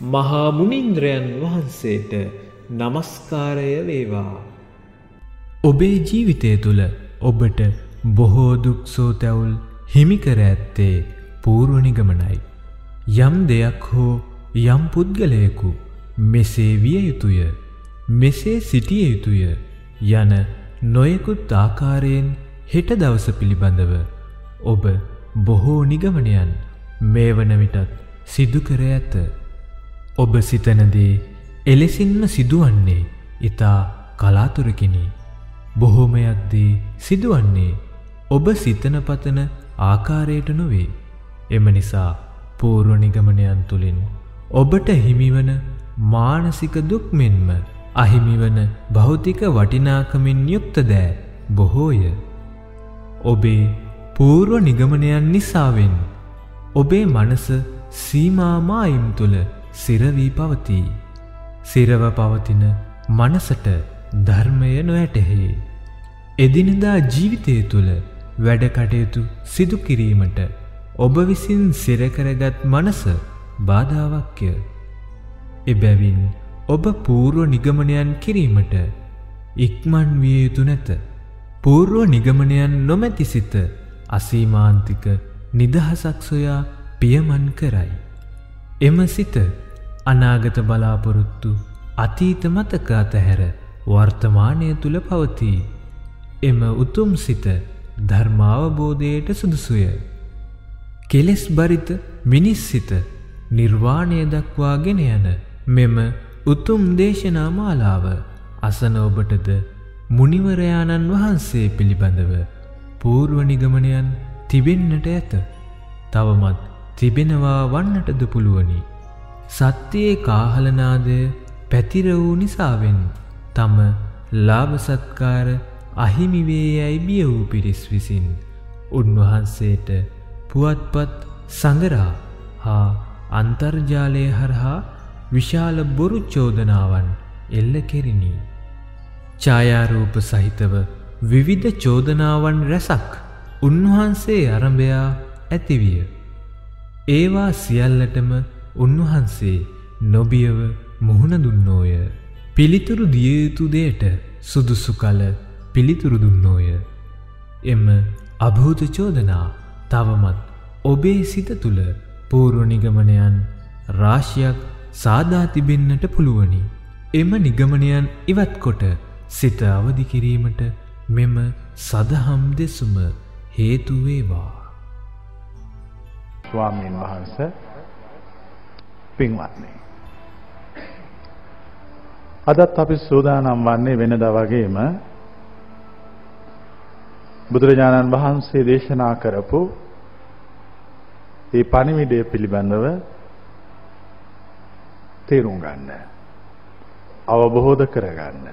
මහා මුනින්ද්‍රයන් වහන්සේට নমස්කාරය වේවා. ඔබේ ජීවිතය තුළ ඔබට බොහෝ දුක් සෝතැවුල් හිමිකර ඇත්තේ පූර්වනිගමනයි. යම් දෙයක් හෝ යම් පුද්ගලයකු මෙසේ විය යුතුය මෙසේ සිටිය යුතුය යන නොයෙකුත් ආකාරයෙන් හෙට දවස පිළිබඳව ඔබ බොහෝ නිගමනයන් මේ වන විටත් සිදු කර ඇත. ඔබ සිතනදේ එලෙසින්ම සිදුවන්නේ ඉතා කලාතුරකිනි. බොහෝමයක්දේ සිදුවන්නේ ඔබ සිතන පතන ආකාරයට නොවේ. එම නිසා පූර්ව නිගමනයන් තුළින් ඔබට හිමිවන මානසික දුක් මෙන්ම අහිමිවන භෞතික වටිනාකමින් යුක්ත දෑ බොහෝය. ඔබේ පූර්ව නිගමනයන් නිසාවෙන් ඔබේ මනස සීමාමායිම් තුළ සිරවී පවතිී. සිරව පවතින මනසට ධර්මය නොඇටෙහේ. එදිනදා ජීවිතය තුළ වැඩකටයුතු සිදු කිරීමට ඔබ විසින් සිරකරගත් මනස බාධාවක්ය. එබැවින් ඔබ පූර්ව නිගමනයන් කිරීමට ඉක්මන් විය යුතු නැත. පූර්ව නිගමනයන් නොමැති සිත අසීමාන්තික නිදහසක් සොයා පියමන් කරයි. එම සිත අනාගත බලාපොරොත්තු අතීත මතක අතහැර වර්තමානය තුළ පවතිී. එම උතුම් සිත ධර්මාවබෝධයට සුදුසුය. කෙලෙස් බරිත මිනිස් සිත නිර්වාණය දක්වාගෙන යන මෙම උතුම් දේශනා මාලාව අසන ඔබටද මුනිවරයාණන් වහන්සේ පිළිබඳව පූර්ව නිගමනයන් තිබෙන්නට ඇත. තවමත් තිබෙනවා වන්නටද පුළුවනි. සත්‍යයේ කාහලනාදය පැතිර වූ නිසාවෙන් තම ලාභසත්කාර අහිමිවේ යැයි බිය වූ පිරිස් විසින් උන්වහන්සේට පුවත්පත් සඟරා හා අන්තර්ජාලය හරහා විශාල බොරු චෝදනාවන් එල්ල කෙරිණි. ඡායාරූප සහිතව විවිධ චෝදනාවන් රැසක් උන්වහන්සේ අරඹයා ඇතිවිය. ඒවා සියල්ලටම උන්වහන්සේ නොබියව මුහුණ දුන්නෝය. පිළිතුරු දියයුතු දේට සුදුසු කල පිළිතුරු දුන්නෝය. එම අභූත චෝදනා තවමත් ඔබේ සිත තුළ පූර්වනිගමනයන් රාශියක් සාදා තිබෙන්නට පුළුවනි. එම නිගමනයන් ඉවත් කොට සිත අවදි කිරීමට මෙම සදහම් දෙසුම හේතුවේවා. ස්වාමීන් වහන්ස පින්වත්නි. අදත් අපි සූදානම් වන්නේ වෙනද වගේම බුදුරජාණන් වහන්සේ දේශනා කරපු ඒ පණිවිඩය පිළිබඳව තේරුම් ගන්න. අවබෝධ කරගන්න.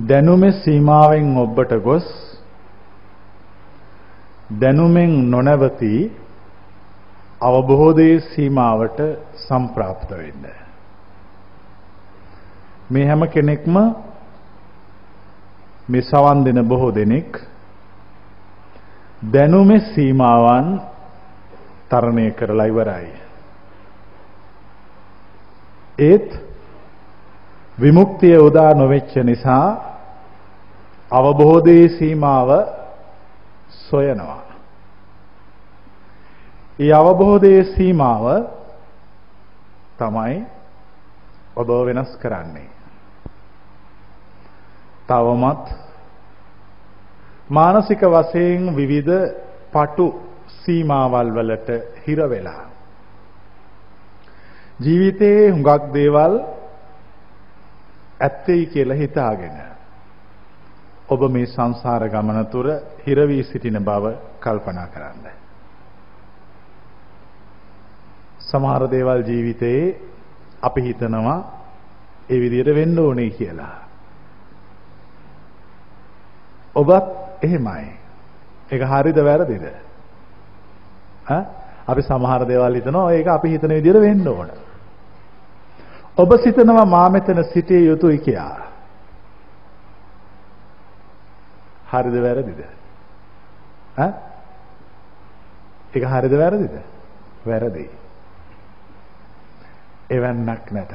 දැනුමේ සීමාවෙන් ඔබට ගොස් දැනුමෙන් නොනවති අවබෝධයේ සීමාවට සම්ප්‍රාප්ත වෙන්න. මේ හැම කෙනෙක්ම මේ සවන් දෙන බොහෝ දෙනෙක් දැනුමේ සීමාවන් තරණය කරලා ඉවරයි. ඒත් විමුක්තිය උදා නොවෙච්ච නිසා අවබෝධයේ සීමාව සොයනවා. ඒ අවබෝධයේ සීමාව තමයි ඔබ වෙනස් කරන්නේ. තවමත් මානසික වශයෙන් විවිධ පටු සීමාවල් වලට හිර වෙලා ජීවිතයේ හුඟක් දේවල් ඇත්තයි කියලා හිතාගෙන ඔබ මේ සංසාර ගමන තුර හිර වී සිටින බව කල්පනා කරන්න. සමහර දේවල් ජීවිතයේ අපි හිතනවා ඒ විදිහට වෙන්න ඕනේ කියලා. ඔබත් එහෙමයි. ඒක හරිද වැරදිද? ඈ අපි සමහර දේවල් හිතනවා ඒක අපි හිතන විදිහට වෙන්න ඕන. ඔබ සිතනවා මා මෙතන සිටිය යුතුයි කියලා. හරිද වැරදිද? ඈ? ඒක හරිද වැරදිද? වැරදි. එවන්නක් නැත.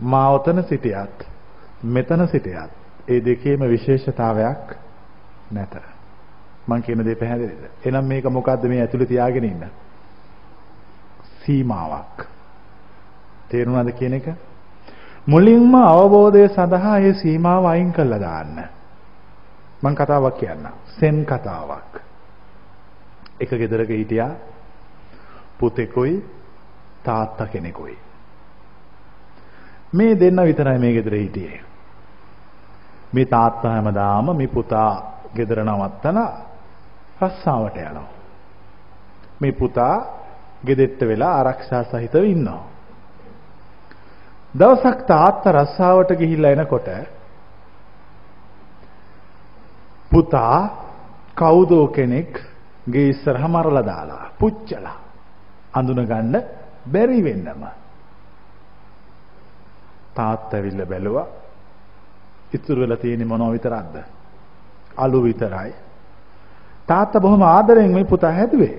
මා ඔතන සිටියත් මෙතන සිටියත් ඒ දෙකේම විශේෂතාවයක් නැත. මං කියන දේ පැහැදිලිද? එහෙනම් මේක මොකද්ද මේ ඇතුලේ තියාගෙන ඉන්න? සීමාවක්. තේරුණාද කියන එක? මුලින්ම අවබෝධය සඳහා මේ සීමාව අයින් කළා දාන්න. මං කතාවක් කියන්නම්. සෙන් කතාවක්. එක ගෙදරක හිටියා පුතෙකුයි තාත්තා කෙනෙකුයි. මේ දෙන්න විතරයි මේ ගෙදර හිටියේ. මේ තාත්තා හැමදාම මේ පුතා ගෙදර නවත්තලා රස්සාවට යනවා. මේ පුතා ගෙදෙට්ට වෙලා ආරක්ෂා සහිතව ඉන්නවා. දවසක් තාත්තා රස්සාවට ගිහිල්ලා එනකොට පුතා කවුදෝ කෙනෙක් ගේ ඉස්සරහා මරලා දාලා පුච්චලා අඳුන ගන්න බැරි වෙන්නම. තාත්තා ඇවිල්ලා බැලුවා ඉතුරු වෙලා තියෙන්නේ මොනව විතරක්ද? අලු විතරයි. තාත්තා බොහොම ආදරෙන් මේ පුතා හැදුවේ.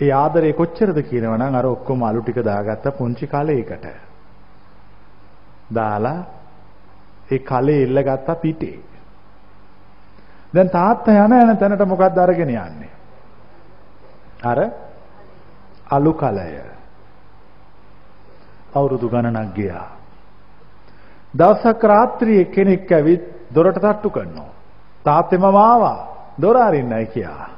ඒ ආදරේ කොච්චරද කියනවනම් අර ඔක්කොම අලු ටික දාගත්ත පුංචි කලයකට. දාලා ඒ කලේ එල්ල ගත්තා පිටේ. දැන් තාත්තා යන යන තැනට මොකක්ද අරගෙන යන්නේ? අර අලු කලය අවුරුදු ගණනක් ගියා. දවසක් රාත්‍රියේ කෙනෙක් ඇවිත් දොරට තට්ටු කරනවා. තාත්තේ මම ආවා. දොර අරින්නයි කියා.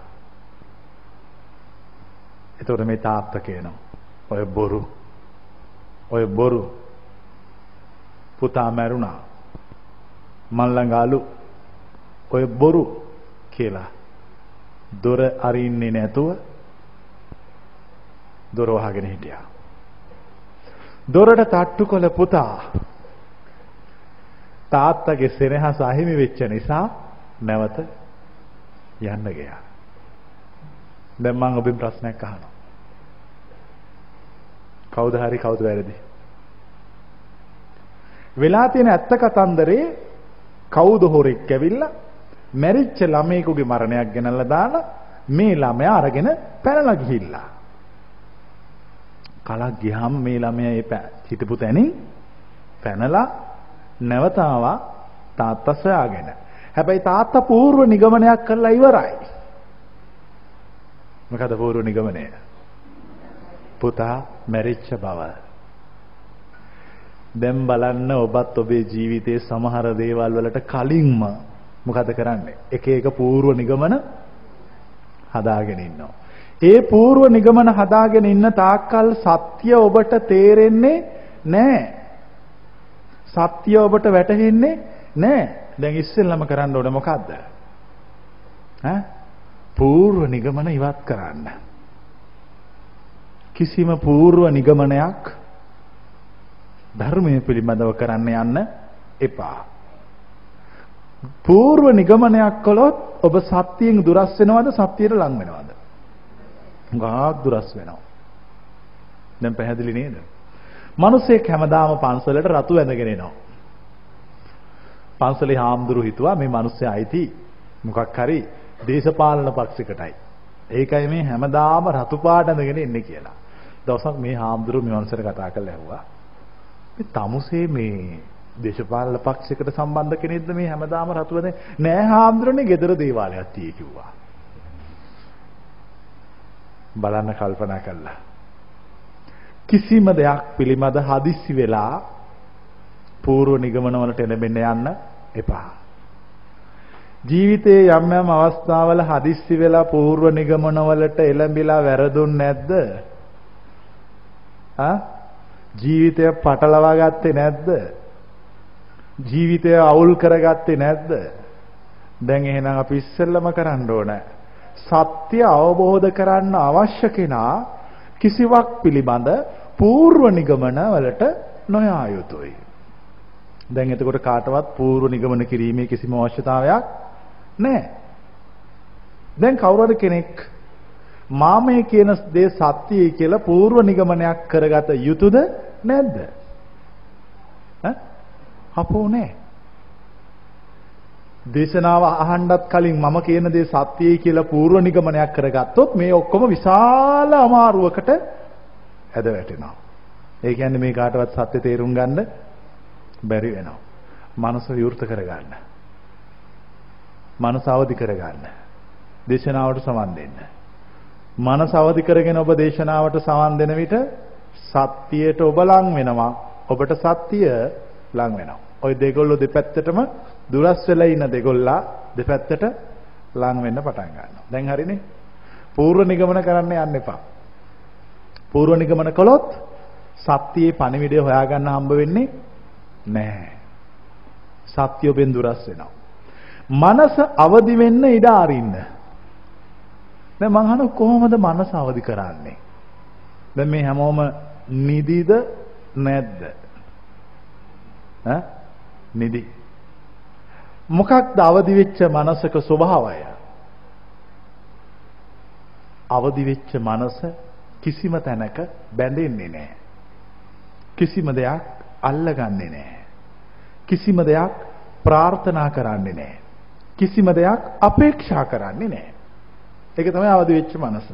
එතකොට මේ තාත්තා කියනවා ඔය බොරු. ඔය බොරු. පුතා මැරුණා. මන් ළඟ අලු. ඔය බොරු කියලා. දොර අරින්නේ නැතුව දොර වහගෙන හිටියා. දොරට තට්ටු කළ පුතා තාත්තගේ සෙනෙහස අහිමි වෙච්ච නිසා නැවත යන්න ගියා. දැන් මම ඔබෙන් ප්‍රශ්නයක් අහනවා. කවුද හරි කවුද වැරදි? වෙලා තියෙන ඇත්ත කතන්දරේ කවුද හොරෙක් ඇවිල්ලා මැරිච්ච ළමයෙකුගේ මරණයක් ගෙනල්ලා දාලා මේ ළමයා අරගෙන පැනලා ගිහිල්ලා. කලක් ගියහම මේ ළමයා ඒ හිටපු තැනින් පැනලා නැවතාවා තාත්තා සොයාගෙන. හැබැයි තාත්තා పూర్ව නිගමනයක් කරලා ඉවරයි. මොකද పూర్ව නිගමනය? පුතා මැරිච්ච බව. දැන් බලන්න ඔබත් ඔබේ ජීවිතයේ සමහර දේවල් වලට කලින්ම මොකද කරන්නේ? එක එක పూర్ව නිගමන හදාගෙන ඉන්නවා. ඒ పూర్ව නිගමන හදාගෙන ඉන්න තාක්කල් සත්‍ය ඔබට තේරෙන්නේ නැහැ. සත්‍ය ඔබට වැටහෙන්නේ නැහැ. දැන් ඉස්සෙල්ලම කරන්න ඕනේ මොකද්ද? ඈ? పూర్ව නිගමන ඉවත් කරන්න. කිසිම పూర్ව නිගමනයක් ධර්මයේ පිළිබඳව කරන්න යන්න එපා. పూర్ව නිගමනයක් කළොත් ඔබ සත්‍යයෙන් දුරස් වෙනවද සත්‍යයට ලං වෙනවද? ගාක් දුරස් වෙනවා. දැන් පැහැදිලි නේද? මිනිස්සෙක් හැමදාම පන්සලට රතු ඇඳගෙන එනවා. පන්සලේ හාමුදුරු හිතුවා මේ මිනිස්සයා අයිති මොකක් හරි දේශපාලන පක්ෂයකටයි. ඒකයි මේ හැමදාම රතු පාට ඇඳගෙන එන්නේ කියලා. දවසක් මේ හාමුදුරු මේ මිනිස්සට කතා කරලා ඇහුවා. මේ තමුසේ මේ දේශපාලන පක්ෂයකට සම්බන්ධ කෙනෙක්ද මේ හැමදාම රතු ඇඳ නෑ හාමුදුරනේ gedara දේවාලයක් tie කිව්වා. බලන්න කල්පනා කළා. කිසිම දෙයක් පිළිබඳ හදිස්සි වෙලා පූර්ව නිගමන වලට එළඹෙන්න යන්න එපා. ජීවිතයේ යම් යම් අවස්ථාවල හදිස්සි වෙලා පූර්ව නිගමන වලට එළඹිලා වැරදුන් නැද්ද? ආ ජීවිතය පටලවා ගත්තේ නැද්ද? ජීවිතය අවුල් කරගත්තේ නැද්ද? දැන් එහෙනම් අපි ඉස්සෙල්ලම කරන්න ඕනේ සත්‍ය අවබෝධ කරන්න අවශ්‍ය කෙනා කිසිවක් පිළිබඳ పూర్ව නිගමන වලට නොයා යුතුයි. දැන් එතකොට කාටවත් పూర్ව නිගමන කිරීමේ කිසිම අවශ්‍යතාවයක් නැහැ. දැන් කවුරුහරි කෙනෙක් මාමේ කියන දේ සත්‍යයි කියලා పూర్ව නිගමනයක් කරගත යුතුද නැද්ද? හපෝ නැහැ. දේශනාව අහන්නත් කලින් මම කියන දේ සත්‍යයි කියලා පූර්ව නිගමනයක් කරගත්තොත් මේ ඔක්කොම විශාල අමාරුවකට ඇද වැටෙනවා. ඒ කියන්නේ මේ කාටවත් සත්‍ය තේරුම් ගන්න බැරි වෙනවා. මනස විවෘත කරගන්න. මනස අවදි කරගන්න. දේශනාවට සමන් දෙන්න. මනස අවදි කරගෙන ඔබ දේශනාවට සමන් දෙන විට සත්‍යයට ඔබ ලං වෙනවා. ඔබට සත්‍ය ලං වෙනවා. ওই දෙගොල්ලෝ දෙපැත්තටම දුරස් වෙලා ඉන්න දෙගොල්ලා දෙපැත්තට ලං වෙන්න පටන් ගන්නවා. දැන් හරිනේ? පූර්ව නිගමන කරන්න යන්න එපා. පූර්ව නිගමන කළොත් සත්‍යයේ පණිවිඩය හොයාගන්න හම්බ වෙන්නේ නැහැ. සත්‍ය ඔබෙන් දුරස් වෙනවා. මනස අවදි වෙන්න ඉඩ අරින්න. දැන් මං අහන කොහොමද මනස අවදි කරන්නේ? දැන් මේ හැමෝම නිදිද නැද්ද? ඈ නිදි. මොකක්ද අවදි වෙච්ච මනසක ස්වභාවය? අවදි වෙච්ච මනස කිසිම තැනක බැඳෙන්නේ නැහැ. කිසිම දෙයක් අල්ලගන්නේ නැහැ. කිසිම දෙයක් ප්‍රාර්ථනා කරන්නේ නැහැ. කිසිම දෙයක් අපේක්ෂා කරන්නේ නැහැ. ඒක තමයි අවදි වෙච්ච මනස.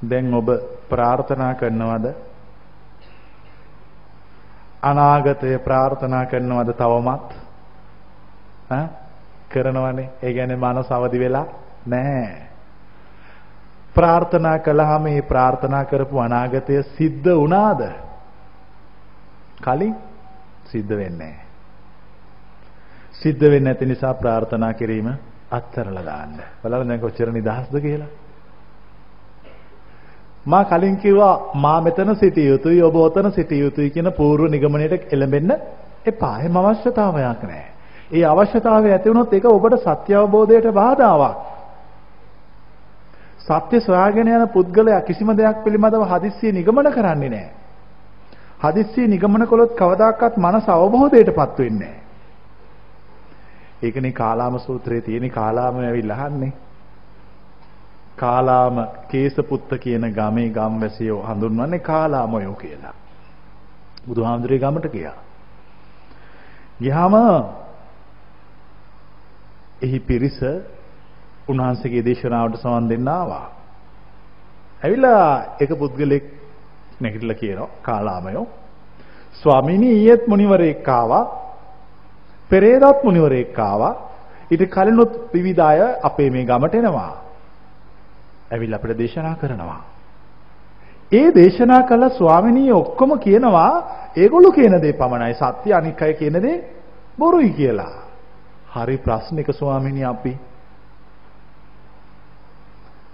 දැන් ඔබ ප්‍රාර්ථනා කරනවද? අනාගතය ප්‍රාර්ථනා කරනවද තවමත්? ඈ කරනවනේ. ඒ කියන්නේ මනස අවදි වෙලා නැහැ. ප්‍රාර්ථනා කළාම මේ ප්‍රාර්ථනා කරපු අනාගතය සිද්ධ වුණාද? කලින් සිද්ධ වෙන්නේ නැහැ. සිද්ධ වෙන්නේ නැති නිසා ප්‍රාර්ථනා කිරීම අත්හැරලා දාන්න. බලන්න දැන් කොච්චර නිදහස්ද කියලා. මා කලින් කිව්වා මා මෙතන සිටිය යුතුයි ඔබ ඔතන සිටිය යුතුයි කියන පූර්ව නිගමනයට එළඹෙන්න එපා. එහෙම අවශ්‍යතාවයක් නැහැ. ඒ අවශ්‍යතාවය ඇති වුණොත් ඒක ඔබට සත්‍ය අවබෝධයට බාධාවක්. සත්‍ය සොයාගෙන යන පුද්ගලයා කිසිම දෙයක් පිළිබඳව හදිස්සිය නිගමන කරන්නේ නැහැ. හදිස්සිය නිගමන කළොත් කවදාකවත් මනස අවබෝධයටපත් වෙන්නේ නැහැ. ඒකනේ කාලාම සූත්‍රයේ තියෙන කාලාම ඇවිල්ලා අහන්නේ. කාලාම කේසපුත්ත කියන ගමේ ගම්වැසියෝ හඳුන්වන්නේ කාලාමයෝ කියලා. බුදුහාමුදුරේ ගමට ගියා. ගියාම එහි පිරිස උන්වහන්සේගේ දේශනාවට සමන් දෙන්න ආවා. ඇවිල්ලා එක පුද්ගලෙක් නැගිටලා කියනවා කාලාමයෝ ස්වාමීනි ඊයේත් මුනිවරයෙක් ආවා. පෙරේදාත් මුනිවරයෙක් ආවා. ඊට කලිනුත් විවිධ අය අපේ මේ ගමට එනවා. ඇවිල්ලා අපිට දේශනා කරනවා. ඒ දේශනා කළ ස්වාමිනී ඔක්කොම කියනවා ඒගොල්ලෝ කියන දේ පමණයි. සත්‍ය අනික් අය කියන දේ බොරුයි කියලා. හරි ප්‍රශ්නික ස්වාමිනී අපි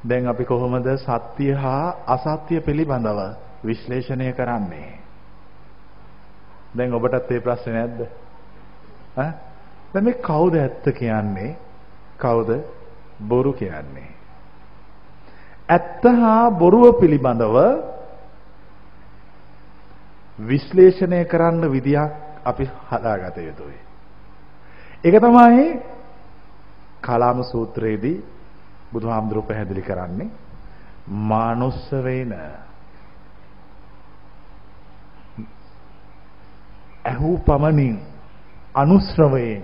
දැන් අපි කොහොමද සත්‍ය හා අසත්‍ය පිළිබඳව විශ්ලේෂණය කරන්නේ? දැන් ඔබටත් මේ ප්‍රශ්නේ නැද්ද? ඈ? දැන් මේ කවුද ඇත්ත කියන්නේ? කවුද බොරු කියන්නේ? ඇත්ත හා බොරුව පිළිබඳව විශ්ලේෂණය කරන්න විදියක් අපි හදාගත යුතුයි. ඒක තමයි කලාම සූත්‍රයේදී බුදුහාමුදුරුව පැහැදිලි කරන්නේ මානුස්ස වේන ඇහූ පමණින් අනුශ්‍රවයෙන්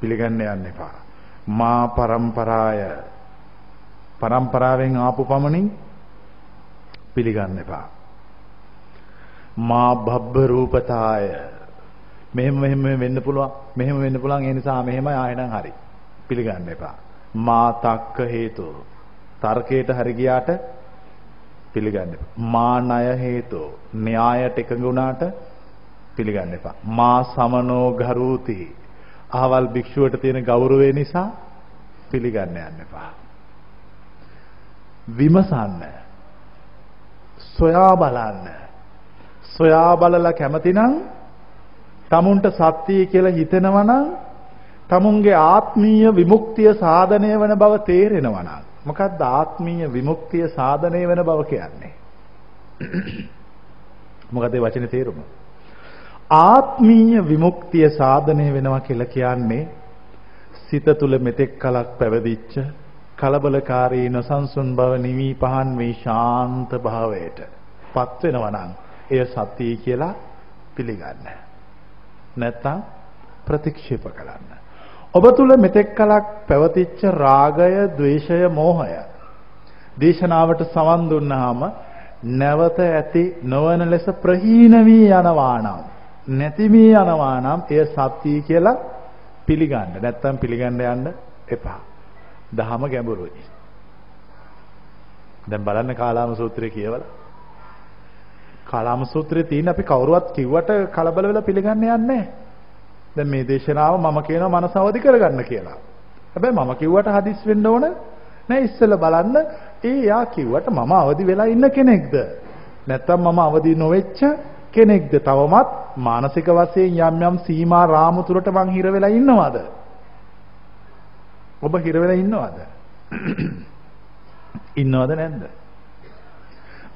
පිළිගන්න යන්න එපා. මා પરම්පරාය પરම්පරාවෙන් ආපු පමණින් පිළිගන්න එපා. මා භබ්බ රූපතාය මෙහෙම මෙහෙම වෙන්න පුළුවන් මෙහෙම වෙන්න පුළුවන් ඒ නිසා මෙහෙමයි ආයෙනම් හරි පිළිගන්න එපා. මා තක්ක හේතු තර්කයට හරි ගියාට පිළිගන්න එපා. මා ණය හේතු න්‍යායට එකඟ වුණාට පිළිගන්න එපා. මා සමනෝ ගරූති අහවල් භික්ෂුවට තියෙන ගෞරවය නිසා පිළිගන්න යන්න එපා. විමසන්න. සොයා බලන්න. සොයා බලලා කැමතිනම් tamunට සත්‍යය කියලා හිතෙනවා නම් tamunගේ ආත්මීය විමුක්තිය සාධනය වෙන බව තේරෙනවා නම් මොකක්ද ආත්මීය විමුක්තිය සාධනය වෙන බව කියන්නේ මොකද ඒ වචනේ තේරුම ආත්මීය විමුක්තිය සාධනය වෙනවා කියලා කියන්නේ සිත තුල මෙතෙක් කලක් පැවදිච්ච කලබලකාරී නොසන්සුන් බව නිවි පහන් මේ ශාන්ත භාවයට පත් වෙනවා නම් එය සතිය කියලා පිළිගන්න. නැත්තම් ප්‍රතික්ෂේප කරන්න. ඔබ තුල මෙතෙක් කලක් පැවතිච්ච රාගය, ద్వේෂය, මෝහය දේශනාවට සවන් දුන්නාම නැවත ඇති නොවන ලෙස ප්‍රහීන වී යනවා නම් නැති වී යනවා නම් එය සත්‍යයි කියලා පිළිගන්න. නැත්තම් පිළිගන්න යන්න එපා. දහම ගැඹුරුයි. දැන් බලන්න කාලාම සූත්‍රය කියවලා. කාලාම සූත්‍රයේ තියෙන අපි කවුරුවත් කිව්වට කලබල වෙලා පිළිගන්න යන්නේ නැහැ. දැන් මේ දේශනාව මම කියනවා මනස අවදි කරගන්න කියලා. හැබැයි මම කිව්වට හදිස් වෙන්න ඕන නෑ ඉස්සෙල්ලා බලන්න ඒ යා කිව්වට මම අවදි වෙලා ඉන්න කෙනෙක්ද? නැත්තම් මම අවදි නොවෙච්ච කෙනෙක්ද? තවමත් මානසික වශයෙන් යම් යම් සීමා රාමු තුරට මං හිර වෙලා ඉන්නවද? ඔබ හිර වෙලා ඉන්නවද? ඉන්නවද නැද්ද?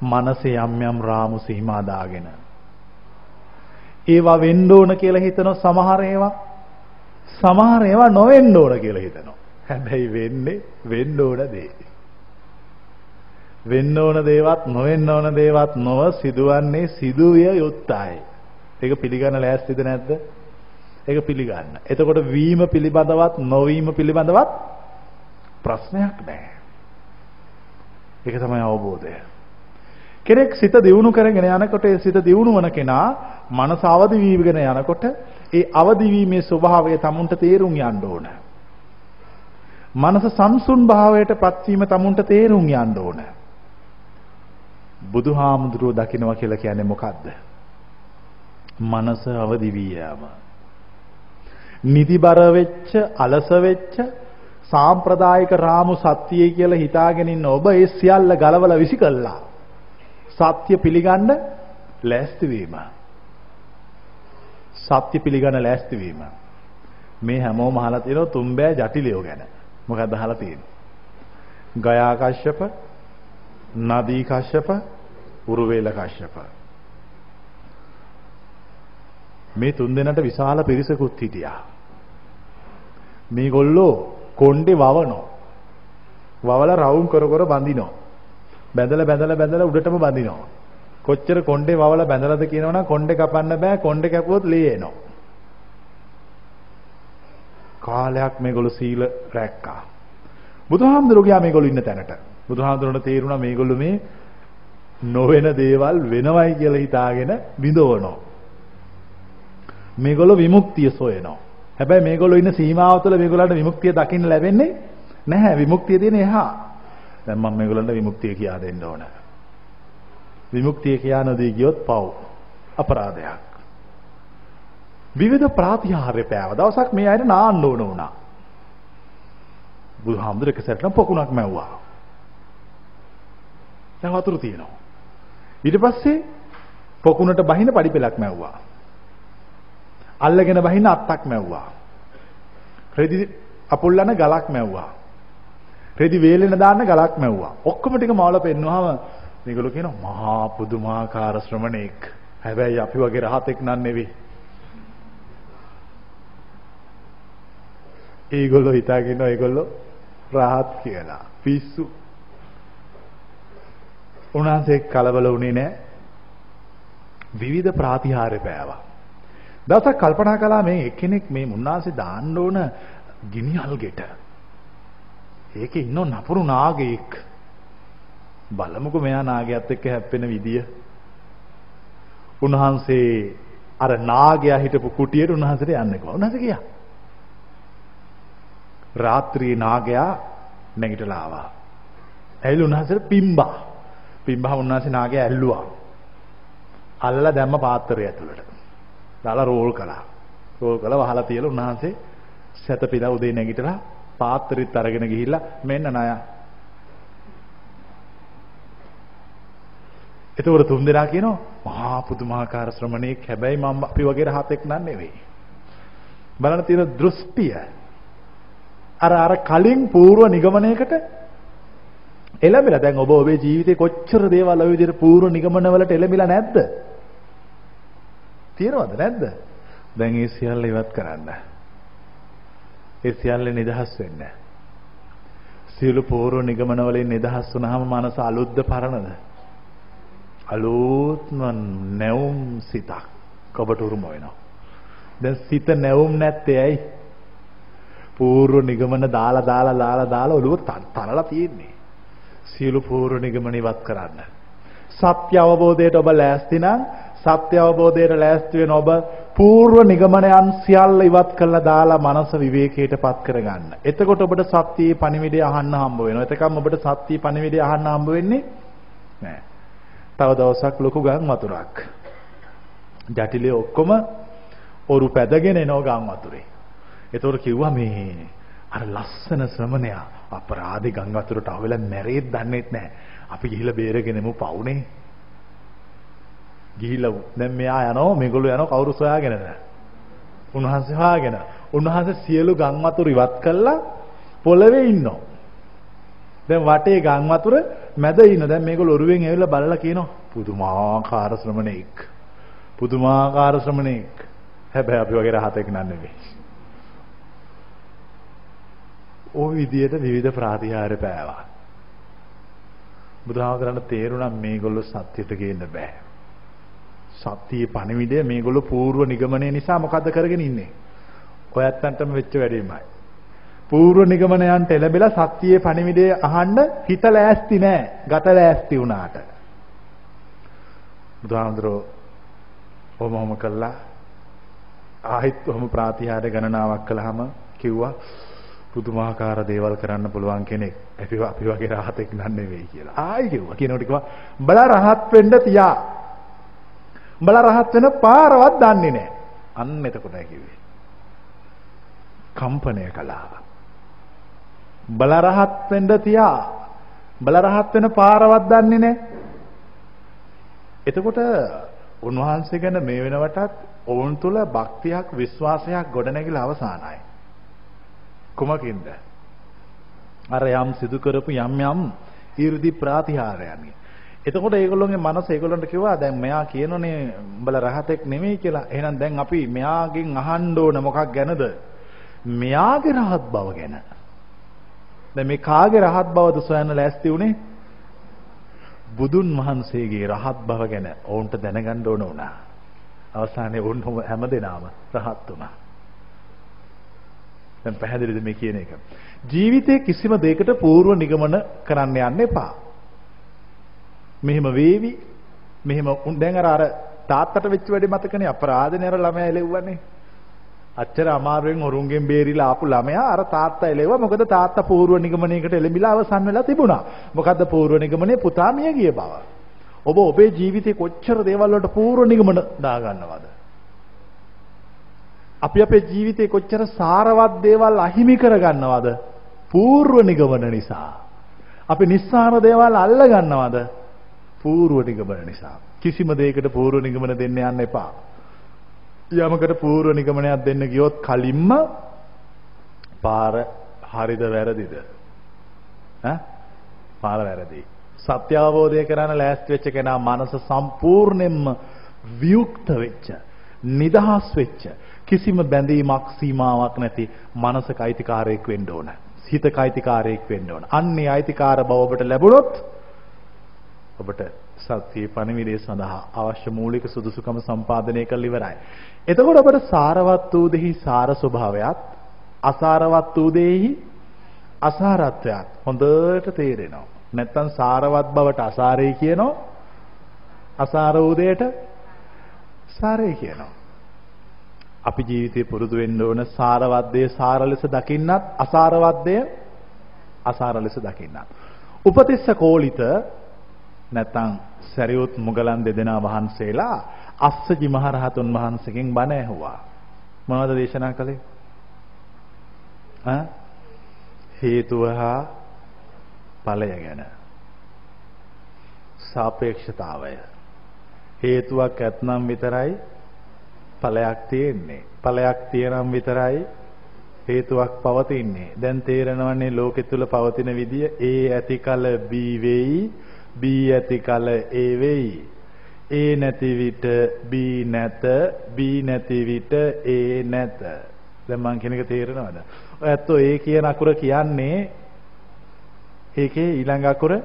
මනසේ යම් යම් රාමු සීමා දාගෙන ඒවා වෙන්න ඕන කියලා හිතන සමහර ඒවා සමහර ඒවා නොවෙන්න ඕන කියලා හිතනවා. හැබැයි වෙන්නේ වෙන්න ඕන දේ. වෙන්න ඕන දේවත් නොවෙන්න ඕන දේවත් නොව සිදුවන්නේ සිදුවිය යුත්තයි. ඒක පිළිගන්න ලෑස්තිද නැද්ද? ඒක පිළිගන්න. එතකොට වීම පිළිබඳවත් නොවීම පිළිබඳවත් ප්‍රශ්නයක් නැහැ. ඒක තමයි අවබෝධය. කෙනෙක් සිත දියුණු කරගෙන යනකොට ඒ සිත දියුණු වන කෙනා මනස අවදි වීගෙන යනකොට ඒ අවදි වීමේ ස්වභාවය tamunට තේරුම් යන්න ඕන. මනස සංසුන් භාවයට පත්වීම tamunට තේරුම් යන්න ඕන. බුදුහාමුදුරුව දකින්නවා කියලා කියන්නේ මොකද්ද? මනස අවදි වී යාම. නිදිබර වෙච්ච, අලස වෙච්ච, සාම්ප්‍රදායික රාමු සත්‍යය කියලා හිතාගෙන ඉන්න ඔබ ඒ සියල්ල ගලවලා විසි කළා. සත්‍ය පිළිගන්න ලෑස්ති වීම. සත්‍ය පිළිගන්න ලෑස්ති වීම. මේ හැමෝම අහලා තියෙනවා තුම්බෑ ජටිලියෝ ගැන. මොකක්ද අහලා තියෙන්නේ? ගයා කශ්‍යප, නදී කශ්‍යප, උරුවේල කශ්‍යප. මේ තුන් දෙනාට විශාල පිරිසකුත් හිටියා. මේගොල්ලෝ කොණ්ඩේ වවනෝ. වවලා රවුම් කර කර බඳිනෝ. බැඳලා බැඳලා බැඳලා උඩටම බඳිනවා. කොච්චර කොණ්ඩේ වවලා බැඳලාද කියනවනම් කොණ්ඩේ කපන්න බෑ කොණ්ඩේ කැපුවොත් ලී එනවා. කාලයක් මේගොල්ලෝ සීල රැක්කා. බුදුහාමුදුරුවෝ ගියා මේගොල්ලෝ ඉන්න තැනට. බුදුහාමුදුරුවන්ට තේරුණා මේගොල්ලෝ මේ නොවන දේවල් වෙනවයි කියලා හිතාගෙන විඳවනවා. මේගොල්ලෝ විමුක්තිය සොයනවා. හැබැයි මේගොල්ලෝ ඉන්න සීමාව තුළ මේගොල්ලන්ට විමුක්තිය දකින්න ලැබෙන්නේ නැහැ. විමුක්තිය තියෙන එහා. දැන් මම මේගොල්ලන්ට විමුක්තිය කියා දෙන්න ඕන. විමුක්තිය කියා නොදී ගියොත් පව් අපරාධයක්. විවිධ ප්‍රාතිහාර්ය පෑව. දවසක් මේ අයට නාන්න ඕන වුණා. බුදුහාමුදුර එක සැරේටම පොකුණක් මැව්වා. දැන් වතුර තියෙනවා. ඊට පස්සේ පොකුණට බහින පඩි පෙලක් මැව්වා. අල්ලගෙන බහින අත්තක් මැව්වා. රෙදි අපුල්ලන ගලක් මැව්වා. රෙදි වේලෙන දාන්න ගලක් මැව්වා. ඔක්කොම ටික මවල පෙන්නුවාම මේගොල්ලෝ කියනවා මහා පුදුමාකාර ශ්‍රමණෙක්. හැබැයි අපි වගේ රහතෙක් නන් නෙවෙයි. ඒගොල්ලෝ හිතාගෙන ඒගොල්ලෝ රහත් කියලා. පිස්සු. උන්වහන්සේ කලබල වුණේ නැහැ. විවිධ ප්‍රාතිහාර්ය පෑවා. දවසක් කල්පනා කළා මේ එක්කෙනෙක් මේ මුන්නාසේ දාන්න ඕන ගිනිහල් ගෙට. ඒකේ ඉන්න නපුරු නාගයෙක්. බලමුකෝ මෙයා නාගයාත් එක්ක හැප්පෙන විදිය. උන්වහන්සේ අර නාගයා හිටපු කුටියට උන්වහන්සේට යන්න කිව්වා. උන්වහන්සේ ගියා. රාත්‍රියේ නාගයා නැගිටලා ආවා. ඇවිල්ලා උන්වහන්සේට පිම්බා. පිම්බා උන්වහන්සේ නාගයා ඇල්ලුවා. අල්ලලා දැම්ම පාත්‍රය ඇතුළට. දාලා රෝල් කළා. රෝල් කළා වහලා තියලා උන්වහන්සේ සැතපීලා උදේ නැගිටලා පාත්‍රිත් අරගෙන ගිහිල්ලා මෙන්න ණය. එතකොට තුන් දෙනා කියනවා මහා පුදුමාකාර ශ්‍රමණේක් හැබැයි මම අපි වගේ රහතෙක් නන් නෙවෙයි. බලන්න තියෙන දෘෂ්ටිය අර අර කලින් పూర్ව නිගමනයකට එළඹිලා දැන් ඔබ ඔබේ ජීවිතේ කොච්චර දේවල් ඔය විදිහට పూర్ව නිගමනවලට එළඹිලා නැද්ද? තියෙනවද නැද්ද? දැන් ඒ සියල්ල ඉවත් කරන්න. ඒ සියල්ල නිදහස් වෙන්න. සියලු පූර්ව නිගමන වලින් නිදහස් වුණාම මනස අලුත්ද පරණද? අලුත්ම නැවුම් සිතක් ඔබට උරුම වෙනවා. දැන් සිත නැවුම් නැත්තේ ඇයි? පූර්ව නිගමන දාලා දාලා දාලා දාලා ඔළුව තනලා තියෙන්නේ. සියලු පූර්ව නිගමන ඉවත් කරන්න. සත්‍ය අවබෝධයට ඔබ ලෑස්ති නම් සත්‍ය අවබෝධයට ලෑස්ති වෙන ඔබ పూర్ව නිගමනයන් සියල්ල ඉවත් කළා දාලා මනස විවේකයටපත් කරගන්න. එතකොට ඔබට සත්‍යයේ පණිවිඩය අහන්න හම්බ වෙනවා. එතකම් ඔබට සත්‍යයේ පණිවිඩය අහන්න හම්බ වෙන්නේ නැහැ. තව දවසක් ලොකු ගම් වතුරක්. ජටිලේ ඔක්කොම ඔරු පැදගෙන එනවා ගම් වතුරේ. ඒතකොට කිව්වා මේ අර ලස්සන ශ්‍රමණයා අපරාධි ගම් වතුරට අහුවෙලා මැරෙත් දන්නේත් නැහැ. අපි ගිහිල්ලා බේරගෙනමු පවුනේ. ගිහිල්ලා දැන් මෙයා යනවා මේගොල්ලෝ යනවා කවුරු සොයාගෙනද? උන්වහන්සේ හොයාගෙන. උන්වහන්සේ සියලු ගම් වතුර ඉවත් කළා පොළවේ ඉන්නවා. දැන් වටේ ගම් වතුර මැද ඉන්න. දැන් මේගොල්ලෝ ඔරුවෙන් ඇවිල්ලා බලලා කියනවා පුදුමාකාර ශ්‍රමණෙක්. පුදුමාකාර ශ්‍රමණෙක්. හැබැයි අපි වගේ රහතෙක් නන් නෙවෙයි. ওই විදියට විවිධ ප්‍රාතිහාර පෑවා. බුදුහාමරණ තේරුණා මේගොල්ලෝ සත්‍යයට ගේන්න බෑ. සත්‍යයේ පණවිඩය මේගොල්ලෝ පූර්ව නිගමනය නිසා මොකද්ද කරගෙන ඉන්නේ? ඔයත්තන්ටම වෙච්ච වැඩේමයි. පූර්ව නිගමනයන්ට එළඹෙලා සත්‍යයේ පණවිඩය අහන්න හිත ලෑස්ති නෑ. ගත ලෑස්ති වුණාට. බුදුහාමුදුරෝ ඔමම කළා. ආහිත් ඔහම ප්‍රාතිහාර ගණනාවක් කළාම කිව්වා පුදුමාකාර දේවල් කරන්න පුළුවන් කෙනෙක් අපි අපි වගේ රහතෙක් නන් නෙවෙයි කියලා. ආයි කිව්වා. කියනකොට කිව්වා බලා රහත් වෙන්න තියා. උඹලා රහත් වෙන පාරවත් දන්නේ නැහැ. අන්න එතකොටයි කිව්වේ. කම්පණය කළා. උඹලා රහත් වෙන්න තියා. උඹලා රහත් වෙන පාරවත් දන්නේ නැහැ. එතකොට උන්වහන්සේ ගැන මේ වෙනවටත් ඔවුන් තුල භක්තියක් විශ්වාසයක් ගොඩනැගිලා අවසానයි. කුමකින්ද? අර යම් සිදු කරපු යම් යම් ඊර්දි ප්‍රාතිහාරයන්ගේ එතකොට ඒගොල්ලෝගේ මනස ඒගොල්ලන්ට කිව්වා දැන් මෙයා කියනෝනේ උඹලා රහතෙක් නෙමෙයි කියලා. එහෙනම් දැන් අපි මෙයාගෙන් අහන්න ඕන මොකක් ගැනද? මෙයාගේ රහත් බව ගැන. දැන් මේ කාගේ රහත් බවද සොයන්න ලෑස්ති උනේ? බුදුන් වහන්සේගේ රහත් බව ගැන ඔවුන්ට දැනගන්න ඕන වුණා. අවසානයේ ඔවුන් හැමදෙනාම රහත් වුණා. දැන් පැහැදිලිද මේ කියන එක? ජීවිතේ කිසිම දෙයකට පූර්ව නිගමන කරන්න යන්න එපා. මෙහෙම වේවි. මෙහෙම දැන් අර අර තාත්තට වෙච්ච වැඩේ මතකනේ අපරාධනේ අර ළමයා එලෙව්වනේ. අච්චර අමාරුවෙන් හොරුන්ගෙන් බේරිලා ආපු ළමයා අර තාත්තා එලෙව්වා. මොකද තාත්තා පූර්ව නිගමනයකට එළඹිලා අවසන් වෙලා තිබුණා. මොකද්ද පූර්ව නිගමනයේ පුතා මිය ගිය බව. ඔබ ඔබේ ජීවිතේ කොච්චර දේවල් වලට පූර්ව නිගමන දාගන්නවද? අපි අපේ ජීවිතේ කොච්චර සාරවත් දේවල් අහිමි කරගන්නවද? පූර්ව නිගමන නිසා. අපි නිස්සාර දේවල් අල්ල ගන්නවද? පූර්ව නිගමන නිසා. කිසිම දෙයකට පූර්ව නිගමන දෙන්න යන්න එපා. යමකට පූර්ව නිගමනයක් දෙන්න ගියොත් කලින්ම පාර හරිද වැරදිද? ඈ? පාර වැරදි. සත්‍ය අවබෝධය කරන්න ලෑස්ති වෙච්ච කෙනා මනස සම්පූර්ණයෙන්ම වියුක්ත වෙච්ච, නිදහස් වෙච්ච, කිසිම බැඳීමක් සීමාවක් නැති මනසක අයිතිකාරයෙක් වෙන්න ඕන. හිතක අයිතිකාරයෙක් වෙන්න ඕන. අන්නේ අයිතිකාර බව ඔබට ලැබුණොත් ඔබට සත්‍යයේ පණිවිඩය සඳහා අවශ්‍ය මූලික සුදුසුකම සම්පාදනය කරලා ඉවරයි. එතකොට ඔබට සාරවත් වූ දෙහි සාර ස්වභාවයත් අසාරවත් වූ දෙහි අසාරත්වයක් හොඳට තේරෙනවා. නැත්තම් සාරවත් බවට අසාරේ කියනවා. අසාර වූ දෙයට සාරේ කියනවා. අපි ජීවිතේ පුරුදු වෙන්න ඕන සාරවත් දේ සාර ලෙස දකින්නත් අසාරවත් දේ අසාර ලෙස දකින්නත්. උපතිස්ස කෝලිත නැත්නම් සරියුත් මුගලන් දෙදෙනා වහන්සේලා අස්සජි මහරහතුන් වහන්සේගෙන් බණ ඇහුවා. මොනවද දේශනා කළේ? ඈ හේතුව හා ඵලය ගැන. සාපේක්ෂතාවය. හේතුවක් ඇතනම් විතරයි ඵලයක් තියෙන්නේ. ඵලයක් තියෙනම් විතරයි හේතුවක් පවතින්නේ. දැන් තේරෙනවන්නේ ලෝකෙ තුල පවතින විදිය ඒ ඇති කල බී වෙයි බී ඇති කල ඒ වෙයි. ඒ නැති විට බී නැත බී නැති විට ඒ නැත. දැන් මං කියන එක තේරෙනවද? ඔය ඇත්තෝ ඒ කියන අකුර කියන්නේ ඒකේ ඊළඟ අකුර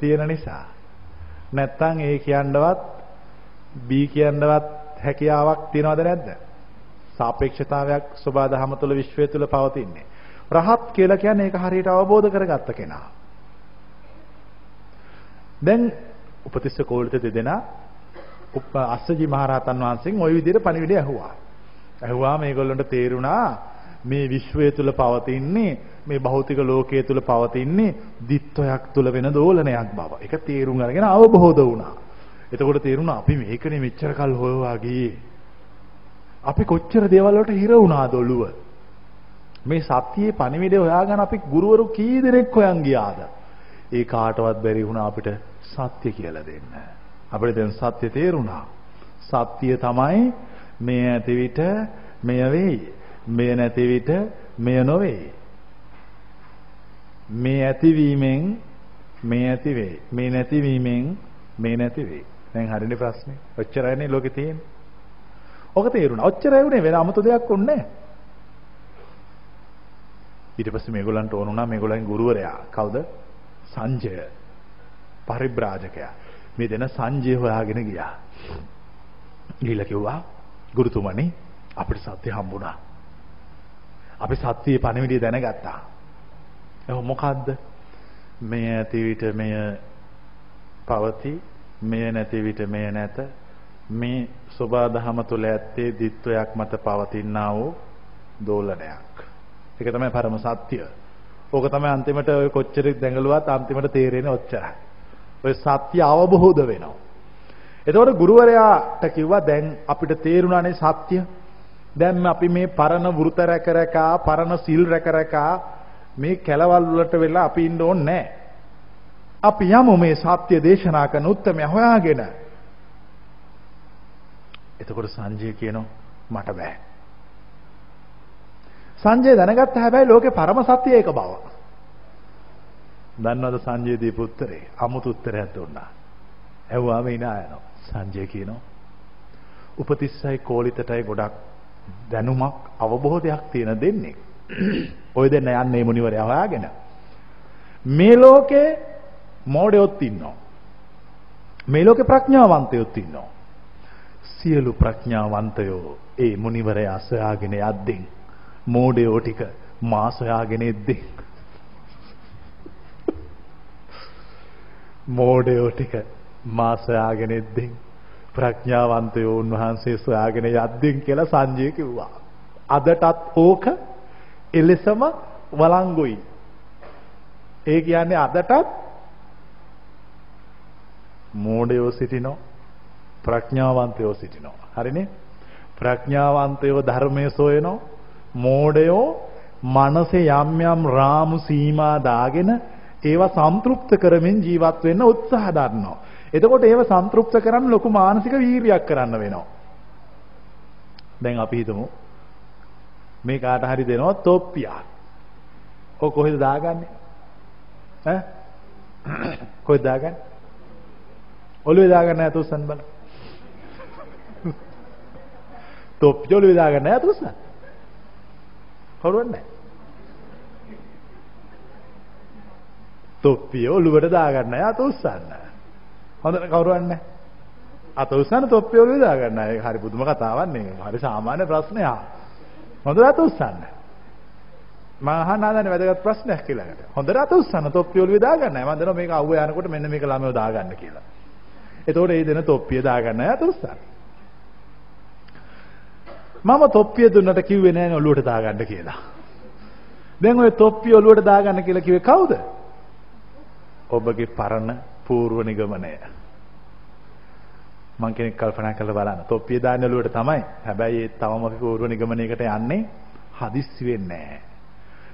තියෙන නිසා. නැත්තම් ඒ කියන්නවත් බී කියන්නවත් හැකියාවක් තියනවද නැද්ද? සාපේක්ෂතාවයක් සබා දහම තුළ විශ්වය තුළ පවතින්නේ. රහත් කියලා කියන්නේ ඒක හරියට අවබෝධ කරගත්ත කෙනා. දැන් උපතිස්ස කෝලිත දෙදෙනා අස්සජි මහරහතන් වහන්සේගෙන් ওই විදිහට පණිවිඩය ඇහුවා. ඇහුවා මේගොල්ලන්ට තේරුණා මේ විශ්වය තුල පවතින්නේ මේ භෞතික ලෝකයේ තුල පවතින්නේ දිත්වයක් තුල වෙන දෝලනයක් බව. ඒක තේරුම් අරගෙන අවබෝධ වුණා. එතකොට තේරුණා අපි මේකනේ මෙච්චර කල් හොයවා ගියේ. අපි කොච්චර දේවල් වලට හිර වුණාද ඔළුව. මේ සත්‍යයේ පණිවිඩය හොයාගෙන අපි ගුරුවරු කී දෙනෙක් හොයන් ගියාද? ඒ කාටවත් බැරි වුණා අපිට සත්‍ය කියලා දෙන්න. අපිට දැන් සත්‍ය තේරුණා. සත්‍ය තමයි මේ ඇති විට මෙය වෙයි. මෙය නැති විට මෙය නොවේ. මේ ඇතිවීමෙන් මේ ඇති වෙයි. මේ නැතිවීමෙන් මේ නැති වෙයි. දැන් හරිනේ ප්‍රශ්නේ. ඔච්චරයිනේ ලෝකේ තියෙන්නේ. ඔක තේරුණා. ඔච්චරයි උනේ වෙන 아무ත දෙයක් උන්නේ නැහැ. ඊට පස්සේ මේගොල්ලන්ට ඕන වුණා මේගොල්ලන්ගේ ගුරුවරයා කවුද? සංජය. පරිබ්‍රාජකයා. මේ දෙන සංජය හොයාගෙන ගියා. ගිහිල්ලා කිව්වා ගුරුතුමනි අපිට සත්‍ය හම්බුණා. අපි සත්‍යයේ පණිවිඩය දැනගත්තා. එහෙනම් මොකද්ද? මෙය ඇති විට මෙය පවති, මෙය නැති විට මෙය නැත. මේ සෝබා දහම තුල ඇත්තේ ditthයක් මත පවතිනා වූ දෝලනයක්. ඒක තමයි පරම සත්‍ය. ඕක තමයි අන්තිමට ඔය කොච්චර දැඟලුවත් අන්තිමට තේරෙන්නේ ඔච්චරයි. ඔය සත්‍ය අවබෝධ වෙනවා. එතකොට ගුරුවරයාට කිව්වා දැන් අපිට තේරුණානේ සත්‍ය. දැන් අපි මේ පරණ වෘත රැක රැකා පරණ සිල් රැක රැකා මේ කැලවල් වලට වෙලා අපි ඉන්න ඕනේ නැහැ. අපි යමු මේ සත්‍ය දේශනා කරන උත්තරම හොයාගෙන. එතකොට සංජය කියනවා මට බෑ. සංජය දැනගත්ත හැබැයි ලෝකේ පරම සත්‍ය ඒක බව. දන්නවද සංජය දීපු උත්තරේ? අමුතු උත්තරයක් දුන්නා. ඇහුවාම ඉනා යනවා. සංජය කියනවා උපතිස්සයි කෝලිතටයි ගොඩක් දැනුමක් අවබෝධයක් තියෙන දෙන්නේ. ඔය දෙන්න යන්නේ මුනිවරයා හොයාගෙන. මේ ලෝකේ මෝඩයොත් ඉන්නවා. මේ ලෝකේ ප්‍රඥාවන්තයොත් ඉන්නවා. සියලු ප්‍රඥාවන්තයෝ ඒ මුනිවරයා සොයාගෙන යද්දී මෝඩයෝ ටික මා සොයාගෙන එද්දී මෝඩයෝ ටික මා සොයාගෙන එද්දී ප්‍රඥාවන්තයෝ උන්වහන්සේ සොයාගෙන යද්දී කියලා සංජය කිව්වා. අදටත් ඕක එලෙසම වළංගුයි. ඒ කියන්නේ අදටත් මෝඩයෝ සිටිනෝ ප්‍රඥාවන්තයෝ සිටිනෝ. හරිනේ? ප්‍රඥාවන්තයෝ ධර්මයේ සොයනෝ මෝඩයෝ මනසේ යම් යම් රාමු සීමා දාගෙන ඒවා සන්තුෂ්ත කරමින් ජීවත් වෙන්න උත්සාහ දරනවා. එතකොට ඒව සන්තුෂ්ත කරන්න ලොකු මානසික වීරියක් කරන්න වෙනවා. දැන් අපි හිතමු මේ කාට හරි දෙනවා තොප්පියක්. ඔය කොහෙද දාගන්නේ? ඈ? කොහෙද දාගන්නේ? ඔළුවේ දාගන්න නැත උස්සන්න බලන්න. තොප්පිය ඔළුවේ දාගන්න නැත උස්සන්න. කවුරුන්නේ? තොප්පිය ඔළුවට දාගන්න යා උස්සන්න. හොඳට කවුරුන්නේ? අත උස්සන්න තොප්පිය ඔළුවේ දාගන්න. ඒක හරි පුදුම කතාවක් නේ. හරි සාමාන්‍ය ප්‍රශ්නයක්. හොඳට අත උස්සන්න. මම අහන්න හදන්නේ වැදගත් ප්‍රශ්නයක් කියලාකට. හොඳට අත උස්සන්න තොප්පිය ඔළුවේ දාගන්න. මම දන්නවා මේක අවුව යනකොට මෙන්න මේක ළමයෝ දාගන්න කියලා. එතකොට ඒ දෙන තොප්පිය දාගන්න අත උස්සන්න. මම තොප්පිය දුන්නට කිව්වේ නෑනේ ඔළුවට දාගන්න කියලා. දැන් ඔය තොප්පිය ඔළුවට දාගන්න කියලා කිව්වේ කවුද? ඔබගේ පරණ පූර්ව නිගමනය. මං කෙනෙක් කල්පනා කරලා බලන්න. තොප්පිය දාන්න ලුවට තමයි. හැබැයි ඒ තවම අපි පූර්ව නිගමනයකට යන්නේ හදිස්සි වෙන්නේ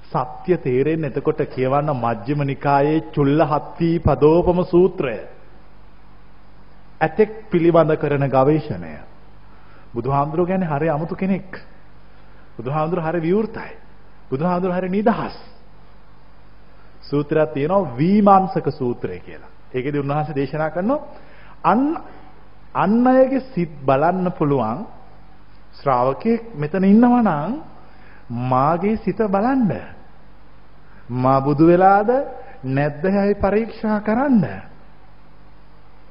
සත්‍ය තේරෙන්නේ එතකොට කියවන්න මජ්ක්‍ධිම නිකායේ චුල්ලහත්ති පදෝපම සූත්‍රය. ඇතෙක් පිළිබඳ කරන ගවේෂණය. බුදුහාමුදුරුවෝ කියන්නේ හරි අමුතු කෙනෙක්. බුදුහාමුදුරුවෝ හරි විවෘතයි. බුදුහාමුදුරුවෝ හරි නිදහස්. සූත්‍රයක් තියෙනවා විමාංශක සූත්‍රය කියලා. ඒකෙදි උන්වහන්සේ දේශනා කරනවා අන් අන් අයගේ සිත් බලන්න පුළුවන් ශ්‍රාවකෙක් මෙතන ඉන්නවා නම් මාගේ සිත බලන්න. මා බුදු වෙලාද නැද්ද හැයි පරීක්ෂා කරන්න.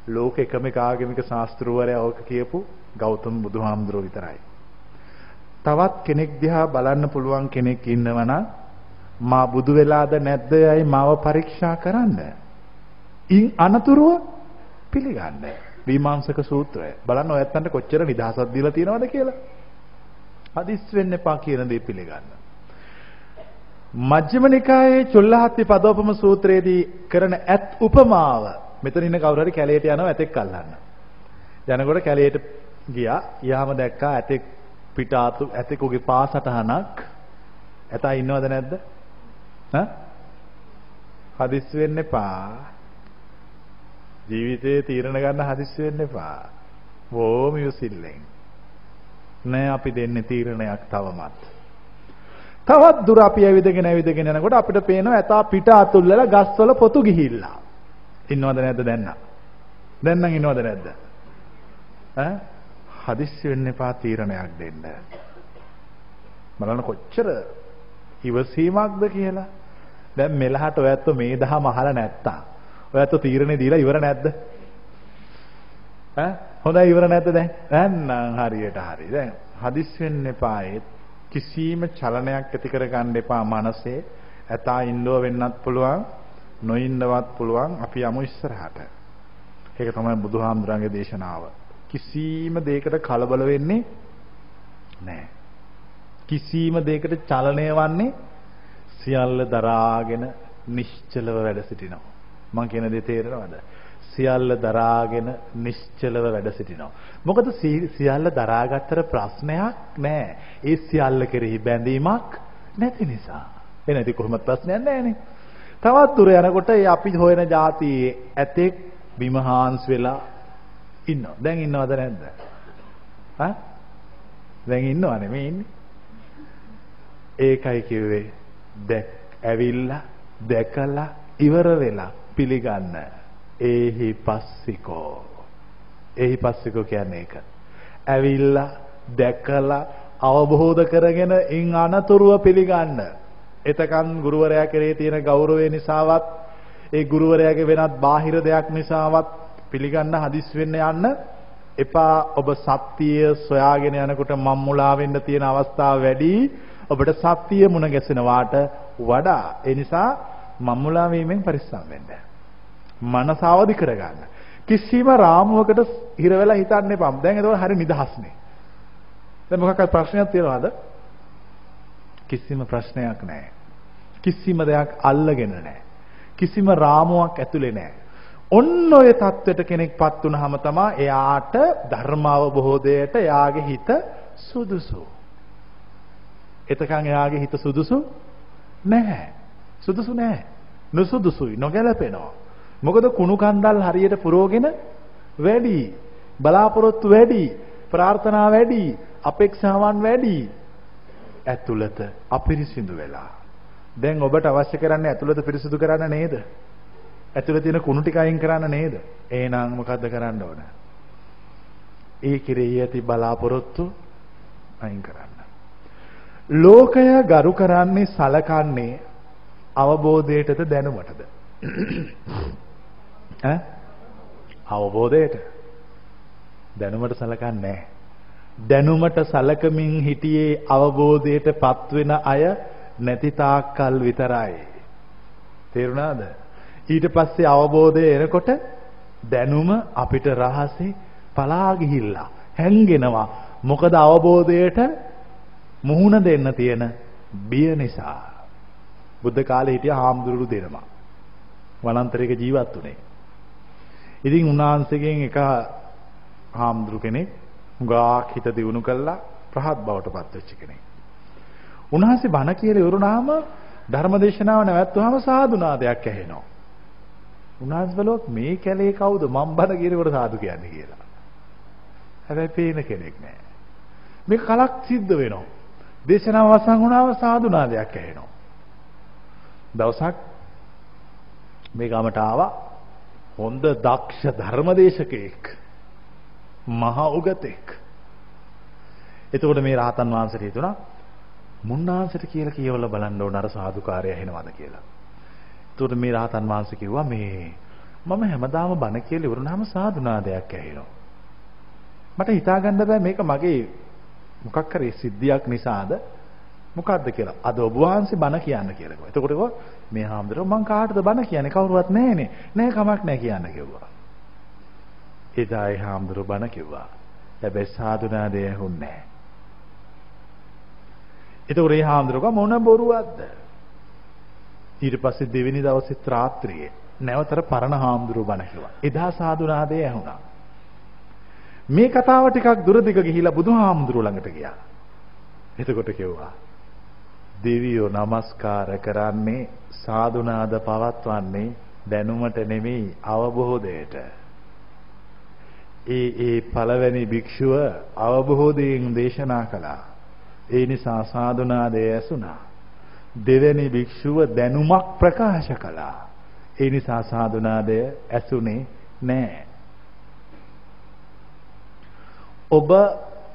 ලෝක එකම එක ආගමික ශාස්ත්‍රවරයා ඕක කියපු ගෞතම බුදුහාමුදුරුවෝ විතරයි. තවත් කෙනෙක් දිහා බලන්න පුළුවන් කෙනෙක් ඉන්නවනම් මා බුදු වෙලාද නැද්ද යයි මාව පරීක්ෂා කරන්න. ඉන් අනතුරුව පිළිගන්න. විමාංශක සූත්‍රය. බලන්න ඔයත්තන්ට කොච්චර නිදහසක් දීලා තියෙනවද කියලා. හදිස් වෙන්න එපා කියන දේ පිළිගන්න. මජ්ක්‍ධිම නිකායේ චුල්ලහත්ති පදෝපම සූත්‍රයේදී කරන ඇත් උපමාව මෙතන ඉන්න කවුරු හරි කැලේට යනවා ඇතෙක් අල්ලන්න. යනකොට කැලේට ගියා. යාම දැක්කා ඇතෙක් පිටාතු ඇතෙකුගේ පාසටහනක්. ඇතා ඉන්නවද නැද්ද? ඈ? හදිස් වෙන්න එපා. ජීවිතේ තීරණ ගන්න හදිස්සි වෙන්න එපා. බොහොම ඉවසිල්ලෙන්. නෑ අපි දෙන්නේ තීරණයක් තවමත්. තවත් දුර අපි ඇවිදගෙන ඇවිදගෙන යනකොට අපිට පේනවා ඇතා පිට අතුල්ලලා ගස්වල පොතු ගිහිල්ලා. ඉන්නවද නැද්ද දැන් නම්? දැන් නම් ඉන්නවද නැද්ද? ඈ හදිස්සි වෙන්න එපා තීරණයක් දෙන්න. බලන්න කොච්චර ඉවසීමක්ද කියලා. දැන් මෙලහට ඔයත් මේ දහම අහලා නැත්තම් ඔයත් තීරණේ දීලා ඉවර නැද්ද? ඈ හොඳයි ඉවර නැද්ද දැන්? නැන්නම් හරියට හරි. දැන් හදිස් වෙන්න එපා ඒ කිසිම චලනයක් ඇති කර ගන්න එපා මනසේ. ඇතා ඉන්නව වෙන්නත් පුළුවන්, නොඉන්නවත් පුළුවන්. අපි යමු ඉස්සරහට. ඒක තමයි බුදුහාමුදුරන්ගේ දේශනාව. කිසිම දෙයකට කලබල වෙන්නේ නැහැ. කිසිම දෙයකට චලනය වන්නේ සියල්ල දරාගෙන නිශ්චලව වැඩ සිටිනවා. මං කියන දේ තේරෙනවද? සියල්ල දරාගෙන නිශ්චලව වැඩ සිටිනවා. මොකද සියල්ල දරාගත්තර ප්‍රශ්නයක් නැහැ. ඒ සියල්ල කෙරෙහි බැඳීමක් නැති නිසා. ඒ නැති කොහොමද ප්‍රශ්නයක් නැහැනේ. තවත් දුර යනකොට ඒ අපි හොයන જાති ඇතෙක් බිමහාන්ස් වෙලා ඉන්නවා. දැන් ඉන්නවද නැද්ද? හා? දැන් ඉන්නව නෙමෙයි ඉන්නේ. ඒකයි කිව්වේ දැක් ඇවිල්ලා දැකලා ඉවර වෙලා පිළිගන්න. ඒහි පස්සිකෝ. ඒහි පස්සිකෝ කියන්නේ ඒක. ඇවිල්ලා දැකලා අවබෝධ කරගෙන ඉන් අනතුරුව පිළිගන්න. එතකන් ගුරුවරයා කෙරේ තියෙන ගෞරවය නිසාවත් ඒ ගුරුවරයාගේ වෙනත් බාහිර දෙයක් නිසාවත් පිළිගන්න හදිස් වෙන්න යන්න එපා ඔබ සත්‍යය සොයාගෙන යනකොට මම්මුලා වෙන්න තියෙන අවස්ථා වැඩි ඔබට සත්‍යය මුණ ගැසෙනවාට වඩා ඒ නිසා මම්මුලා වීමෙන් පරිස්සම් වෙන්න. මනස අවදි කරගන්න. කිසිම රාමුවකට හිර වෙලා හිතන්න එපා. දැන් ඒක හරි නිදහස්නේ. දැන් මොකක්වත් ප්‍රශ්නයක් තියනවාද? කිසිම ප්‍රශ්නයක් නැහැ. කිසිම දෙයක් අල්ලගෙන නැහැ. කිසිම රාමුවක් ඇතුලේ නැහැ. ඔන්න ඔය தത്വෙට කෙනෙක්පත් වුනහම තමයි එයාට ධර්මාව බොහෝදයට එයාගේ හිත සුදුසු. එතකන් එයාගේ හිත සුදුසු නැහැ. සුදුසු නැහැ. නුසුදුසුයි නොගැලපෙනවා. මොකද කුණු කන්දල් හරියට පුරවගෙන වැඩි බලාපොරොත්තු වැඩි ප්‍රාර්ථනා වැඩි අපේක්ෂාවන් වැඩි ඇතුළත අපිරිසිදු වෙලා දැන් ඔබට අවශ්‍ය කරන්නේ ඇතුළත පිරිසිදු කරන්න නේද ඇතුළේ තියෙන කුණු ටික අයින් කරන්න නේද එහෙනම් මොකද්ද කරන්න ඕන ඒ කෙරෙහි ඇති බලාපොරොත්තු අයින් කරන්න ලෝකය ගරු කරන්නේ සලකන්නේ අවබෝධයටද දැනුමටද? ඈ? අවබෝධයට. දැනුමට සලකන්නේ දැනුමට සලකමින් හිටියේ අවබෝධයට පත්වෙන අය නැති තාක්කල් විතරයි. තේරුණාද? ඊට පස්සේ අවබෝධය එනකොට දැනුම අපිට රහසේ පලා ගිහිල්ලා හැංගෙනවා. මොකද අවබෝධයට මුහුණ දෙන්න තියෙන බිය නිසා බුද්ධ කාලේ හිටිය හාමුදුරුවෝ දෙනම වනාන්තරයක ජීවත් වුණේ ඉතින් උන්වහන්සේගෙන් එක හාමුදුරු කෙනෙක් හුඟක් හිත දියුණු කළා ප්‍රහත් බවට පත් වෙච්ච කෙනෙක්. උන්වහන්සේ බණ කියලා ඉවරුනාම ධර්මදේශනාව නැවැත්තුවාම සාදුනාදයක් ඇහෙනවා. උන්වහන්සේ බලුවක් මේ කැලේ කවුද මම් බණ කියනකොට සාදු කියන්නේ කියලා. හැබැයි පේන කෙනෙක් නෑ. මේක කලක් සිද්ධ වෙනවා. දේශනාව අවසන් වුණාම සාදුනාදයක් ඇහෙනවා. දවසක් මේ ගමට ආවා හොඳ දක්ෂ ධර්මදේශකයෙක් මහා උගතෙක් එතකොට මේ රහතන් වහන්සේට හිතුණා මුන්නාන්සට කියලා කියවලා බලන්න ඕන අර සාදුකාරය ඇහෙනවද කියලා. එතකොට මේ රහතන් වහන්සේ කිව්වා මේ මම හැමදාම බණ කියලා ඉවරුනහම සාදුනාදයක් ඇහෙනවා. මට හිතා ගන්න බෑ මේක මගේ මොකක් හරි සිද්ධියක් නිසාද මොකද්ද කියලා. අද ඔබ වහන්සේ බණ කියන්න කියලා කිව්වා. එතකොට කිව්වා මේ හාමුදුරුවෝ මං කාටද බණ කියන්නේ? කවුරුවත් නැහැනේ. නෑ කමක් නෑ කියන්න කිව්වා. එදා ඒ හාමුදුරුවෝ බණ කිව්වා. හැබැයි සාදුනාදේ ඇහුන්නේ නෑ. එතකොට ඒ හාමුදුරුවෝ මොන බොරුවක්ද? ඊට පස්සේ දෙවෙනි දවසේ රාත්‍රියේ නැවතර පරණ හාමුදුරුවෝ බණ කිව්වා. එදා සාදුනාදේ ඇහුණා. මේ කතාව ටිකක් දුර දිග ගිහිලා බුදුහාමුදුරුවෝ ළඟට ගියා. එතකොට කිව්වා දෙවියෝ নমස්කාර කරන්නේ සාදුනාද පවත්වන්නේ දැනුමට නෙමෙයි අවබෝධයට. ඒ ඒ පළවෙනි භික්ෂුව අවබෝධයෙන් දේශනා කළා. ඒ නිසා සාදුනාදය ඇසුණා. දෙවෙනි භික්ෂුව දැනුමක් ප්‍රකාශ කළා. ඒ නිසා සාදුනාදය ඇසුනේ නැහැ. ඔබ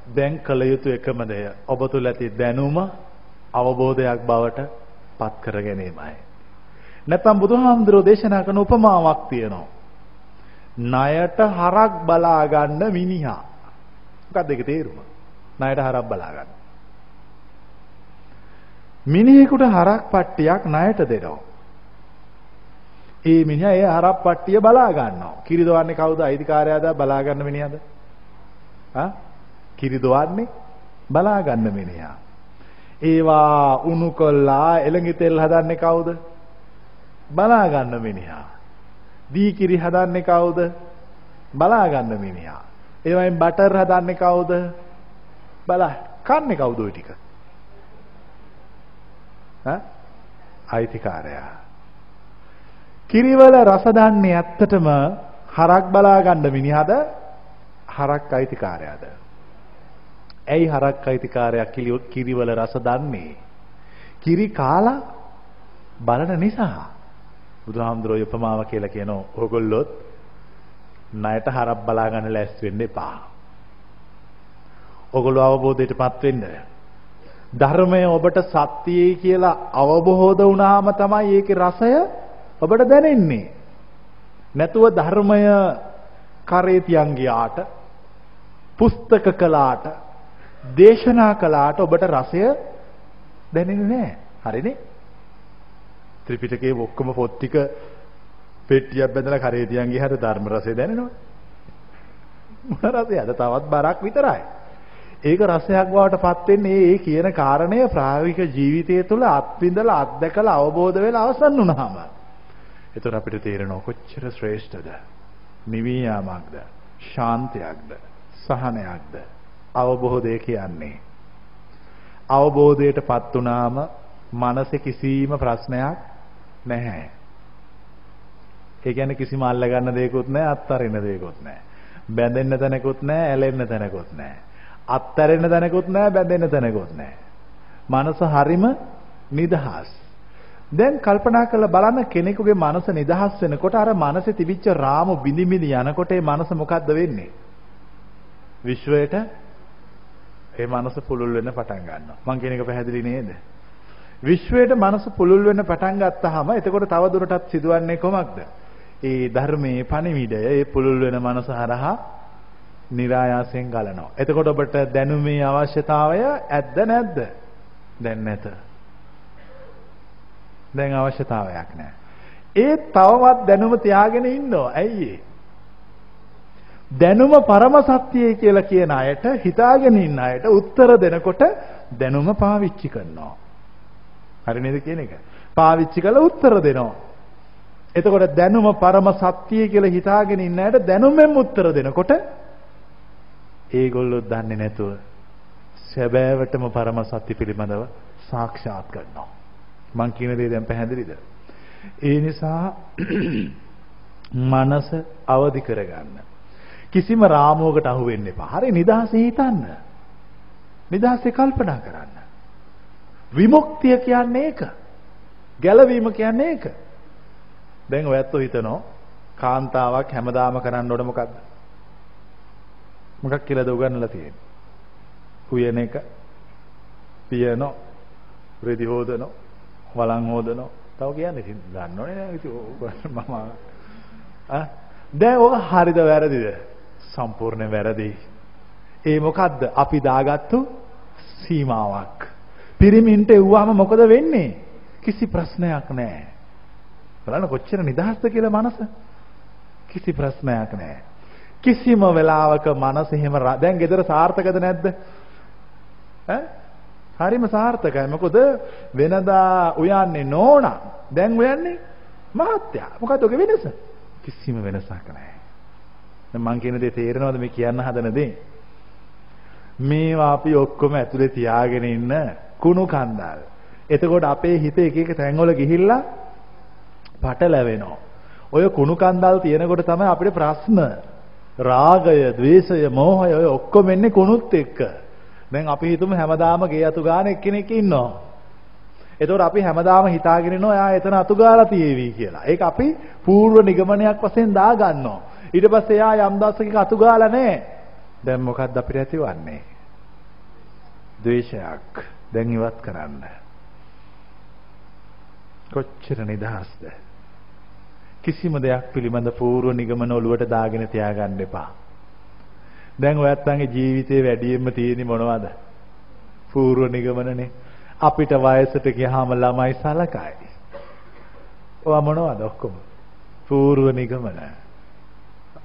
දැන් කළ යුතු එකම දෙය ඔබ තුල ඇති දැනුම අවබෝධයක් බවට පත් කර ගැනීමයි. නැත්නම් බුදුහාමුදුරෝ දේශනා කරන උපමාවක් තියෙනවා. ණයට හරක් බලා ගන්න මිනිහා. මොකක්ද ඒකේ තේරුම? ණයට හරක් බලා ගන්න. මිනිහෙකුට හරක් පට්ටියක් ණයට දෙනවා. ඒ මිනිහා ඒ හරක් පට්ටිය බලා ගන්නවා. කිරි දොවන්නේ කවුද? අයිතිකාරයාද බලා ගන්න මිනිහාද? ආ? කිරි දොවන්නේ බලා ගන්න මිනිහා. ඒවා උණු කොල්ලා එළඟි තෙල් හදන්නේ කවුද? බලා ගන්න මිනිහා. දී කිරි හදන්නේ කවුද? බලා ගන්න මිනිහා. ඒවයින් බටර් හදන්නේ කවුද? බලා කන්නේ කවුද ওই ටික? ඈ? අයිතිකාරයා. කිරිවල රස දන්නේ ඇත්තටම හරක් බලා ගන්න මිනිහද? හරක් අයිතිකාරයාද? ඇයි හරක් අයිතිකාරයා කිරිවල රස දන්නේ? කිරි කාලා බලන නිසා. බුදුහාමුදුරුවෝ උපමාව කියලා කියනවා ඕගොල්ලොත් ණයට හරක් බලා ගන්න ලෑස්ති වෙන්න එපා. ඕගොල්ලෝ අවබෝධයටපත් වෙන්න. ධර්මය ඔබට සත්‍යයි කියලා අවබෝධ වුණාම තමයි ඒකේ රසය ඔබට දැනෙන්නේ. නැතුව ධර්මය කරේ තියන් ගියාට පුස්තක කළාට දේශනා කළාට ඔබට රසය දැනෙන්නේ නැහැ. හරිනේ? ත්‍රිපිටකයේ ඔක්කොම පොත් ටික පෙට්ටියක් බැඳලා කරේ තියන් ගියහට ධර්ම රසය දැනෙනවා. මොන රසයද? තවත් බරක් විතරයි. ඒක රසයක් බවට පත් වෙන්නේ ඒ කියන කාරණය ප්‍රායෝගික ජීවිතය තුළ අත්විඳලා අත්දැකලා අවබෝධ වෙලා අවසන් වුණාම. එතකොට අපිට තේරෙනවා කොච්චර ශ්‍රේෂ්ඨද? නිවියාමක්ද? ශාන්තයක්ද? සහනයක්ද? අවබෝධය කියන්නේ. අවබෝධයටපත් වුණාම මනසේ කිසිම ප්‍රශ්නයක් නැහැ. ඒ කියන්නේ කිසිම අල්ල ගන්න දෙයක්වත් නැහැ, අත්හරින්න දෙයක්වත් නැහැ. බැඳෙන්න තැනකුත් නැහැ, ඇලෙන්න තැනකුත් නැහැ. අත්හැරෙන්න තැනකුත් නැහැ, බැඳෙන්න තැනකුත් නැහැ. මනස හරිම නිදහස්. දැන් කල්පනා කරලා බලන්න කෙනෙකුගේ මනස නිදහස් වෙනකොට අර මනසේ තිබිච්ච රාමු බිඳි බිඳි යනකොට ඒ මනස මොකද්ද වෙන්නේ? විශ්වයට ඒ මනස පුළුල් වෙන්න පටන් ගන්නවා. මං කියන එක පැහැදිලි නේද? විශ්වයට මනස පුළුල් වෙන්න පටන් ගත්තාම එතකොට තව දුරටත් සිදුවන්නේ කොහොමද? ඒ ධර්මයේ පණිවිඩය ඒ පුළුල් වෙන මනස හරහා નિરાයාසයෙන් ගලනවා. එතකොට ඔබට දැනුමේ අවශ්‍යතාවය ඇද්ද නැද්ද? දැන් නැත. දැන් අවශ්‍යතාවයක් නැහැ. ඒ තවමත් දැනුම තියාගෙන ඉන්නවා. ඇයි ඒ? දැනුම පරම සත්‍යයි කියලා කියන අයට හිතාගෙන ඉන්න අයට උත්තර දෙනකොට දැනුම පාවිච්චි කරනවා. හරි නේද කියන එක? පාවිච්චි කරලා උත්තර දෙනවා. එතකොට දැනුම පරම සත්‍යයි කියලා හිතාගෙන ඉන්න අයට දැනුමෙන් උත්තර දෙනකොට ඒගොල්ලෝ දන්නේ නැතුව සැබෑවටම පරම සත්‍ය පිළිබඳව සාක්ෂාත් කරනවා. මං කියන දේ දැන් පැහැදිලිද? ඒ නිසා මනස අවදි කරගන්න. කිසිම රාමුවකට අහු වෙන්න එපා. හරි නිදහසේ හිතන්න. නිදහසේ කල්පනා කරන්න. විමුක්තිය කියන්නේ ඒක. ගැලවීම කියන්නේ ඒක. දැන් ඔයත් හිතනවා කාන්තාවක් හැමදාම කරන්න ඕන මොකද්ද? මොකක් කියලාද උගන්වලා තියෙන්නේ? උයන එක, පියනෝ, රෙදි හොදනෝ, වලන් හොදනෝ. තව කියන්නේ දන්නවනේ නේද? ඉතින් මම ආ දැන් ඔක හරිද වැරදිද? සම්පූර්ණ වැරදි. ඒ මොකද්ද? අපි දාගත්තු සීමාවක්. පිරිමින්ට එව්වම මොකද වෙන්නේ? කිසි ප්‍රශ්නයක් නැහැ. බලන්න කොච්චර නිදහස්ද කියලා මනස. කිසි ප්‍රශ්නයක් නැහැ. කිසිම වෙලාවක මනස එහෙම දැන් gedara සාර්ථකද නැද්ද? ඈ? හරිම සාර්ථකයි. මොකද වෙනදා උයන්නේ නෝනා. දැන් උයන්නේ මහත්තයා. මොකද ඔගේ වෙනස? කිසිම වෙනසක් නැහැ. දැන් මං කියන දේ තේරෙනවද මේ කියන්න හදන දේ? මේවා අපි ඔක්කොම ඇතුලේ තියාගෙන ඉන්න කුණු කන්දල්. එතකොට අපේ හිත එක එක තැන්වල ගිහිල්ලා පටලැවෙනවා. ඔය කුණු කන්දල් තියෙනකොට තමයි අපිට ප්‍රශ්න. රාගය, ద్వේෂය, මෝහය ඔය ඔක්කොම එන්නේ කුණුත් එක්ක. දැන් අපි හිතමු හැමදාම ගේ අතු ගාන එක්කෙනෙක් ඉන්නවා. එතකොට අපි හැමදාම හිතාගෙන ඉන්නවා එයා එතන අතු ගාලා තියේවි කියලා. ඒක අපි පූර්ව නිගමනයක් වශයෙන් දා ගන්නවා. ඊට පස්සේ එයා යම් දවසක අතු ගාලා නැහැ. දැන් මොකක්ද අපිට ඇතිවන්නේ? ද්වේෂයක්. දැන් ඉවත් කරන්න. කොච්චර නිදහස්ද? කිසිම දෙයක් පිළිබඳ පූර්ව නිගමන ඔලුවට දාගෙන තියාගන්න එපා. දැන් ඔයත්ගේ ජීවිතේ වැඩියෙන්ම තියෙන්නේ මොනවද? පූර්ව නිගමනනේ. අපිට වයසට ගියාම ළමයි සලකයි. ඔවා මොනවද ඔක්කොම? පූර්ව නිගමන.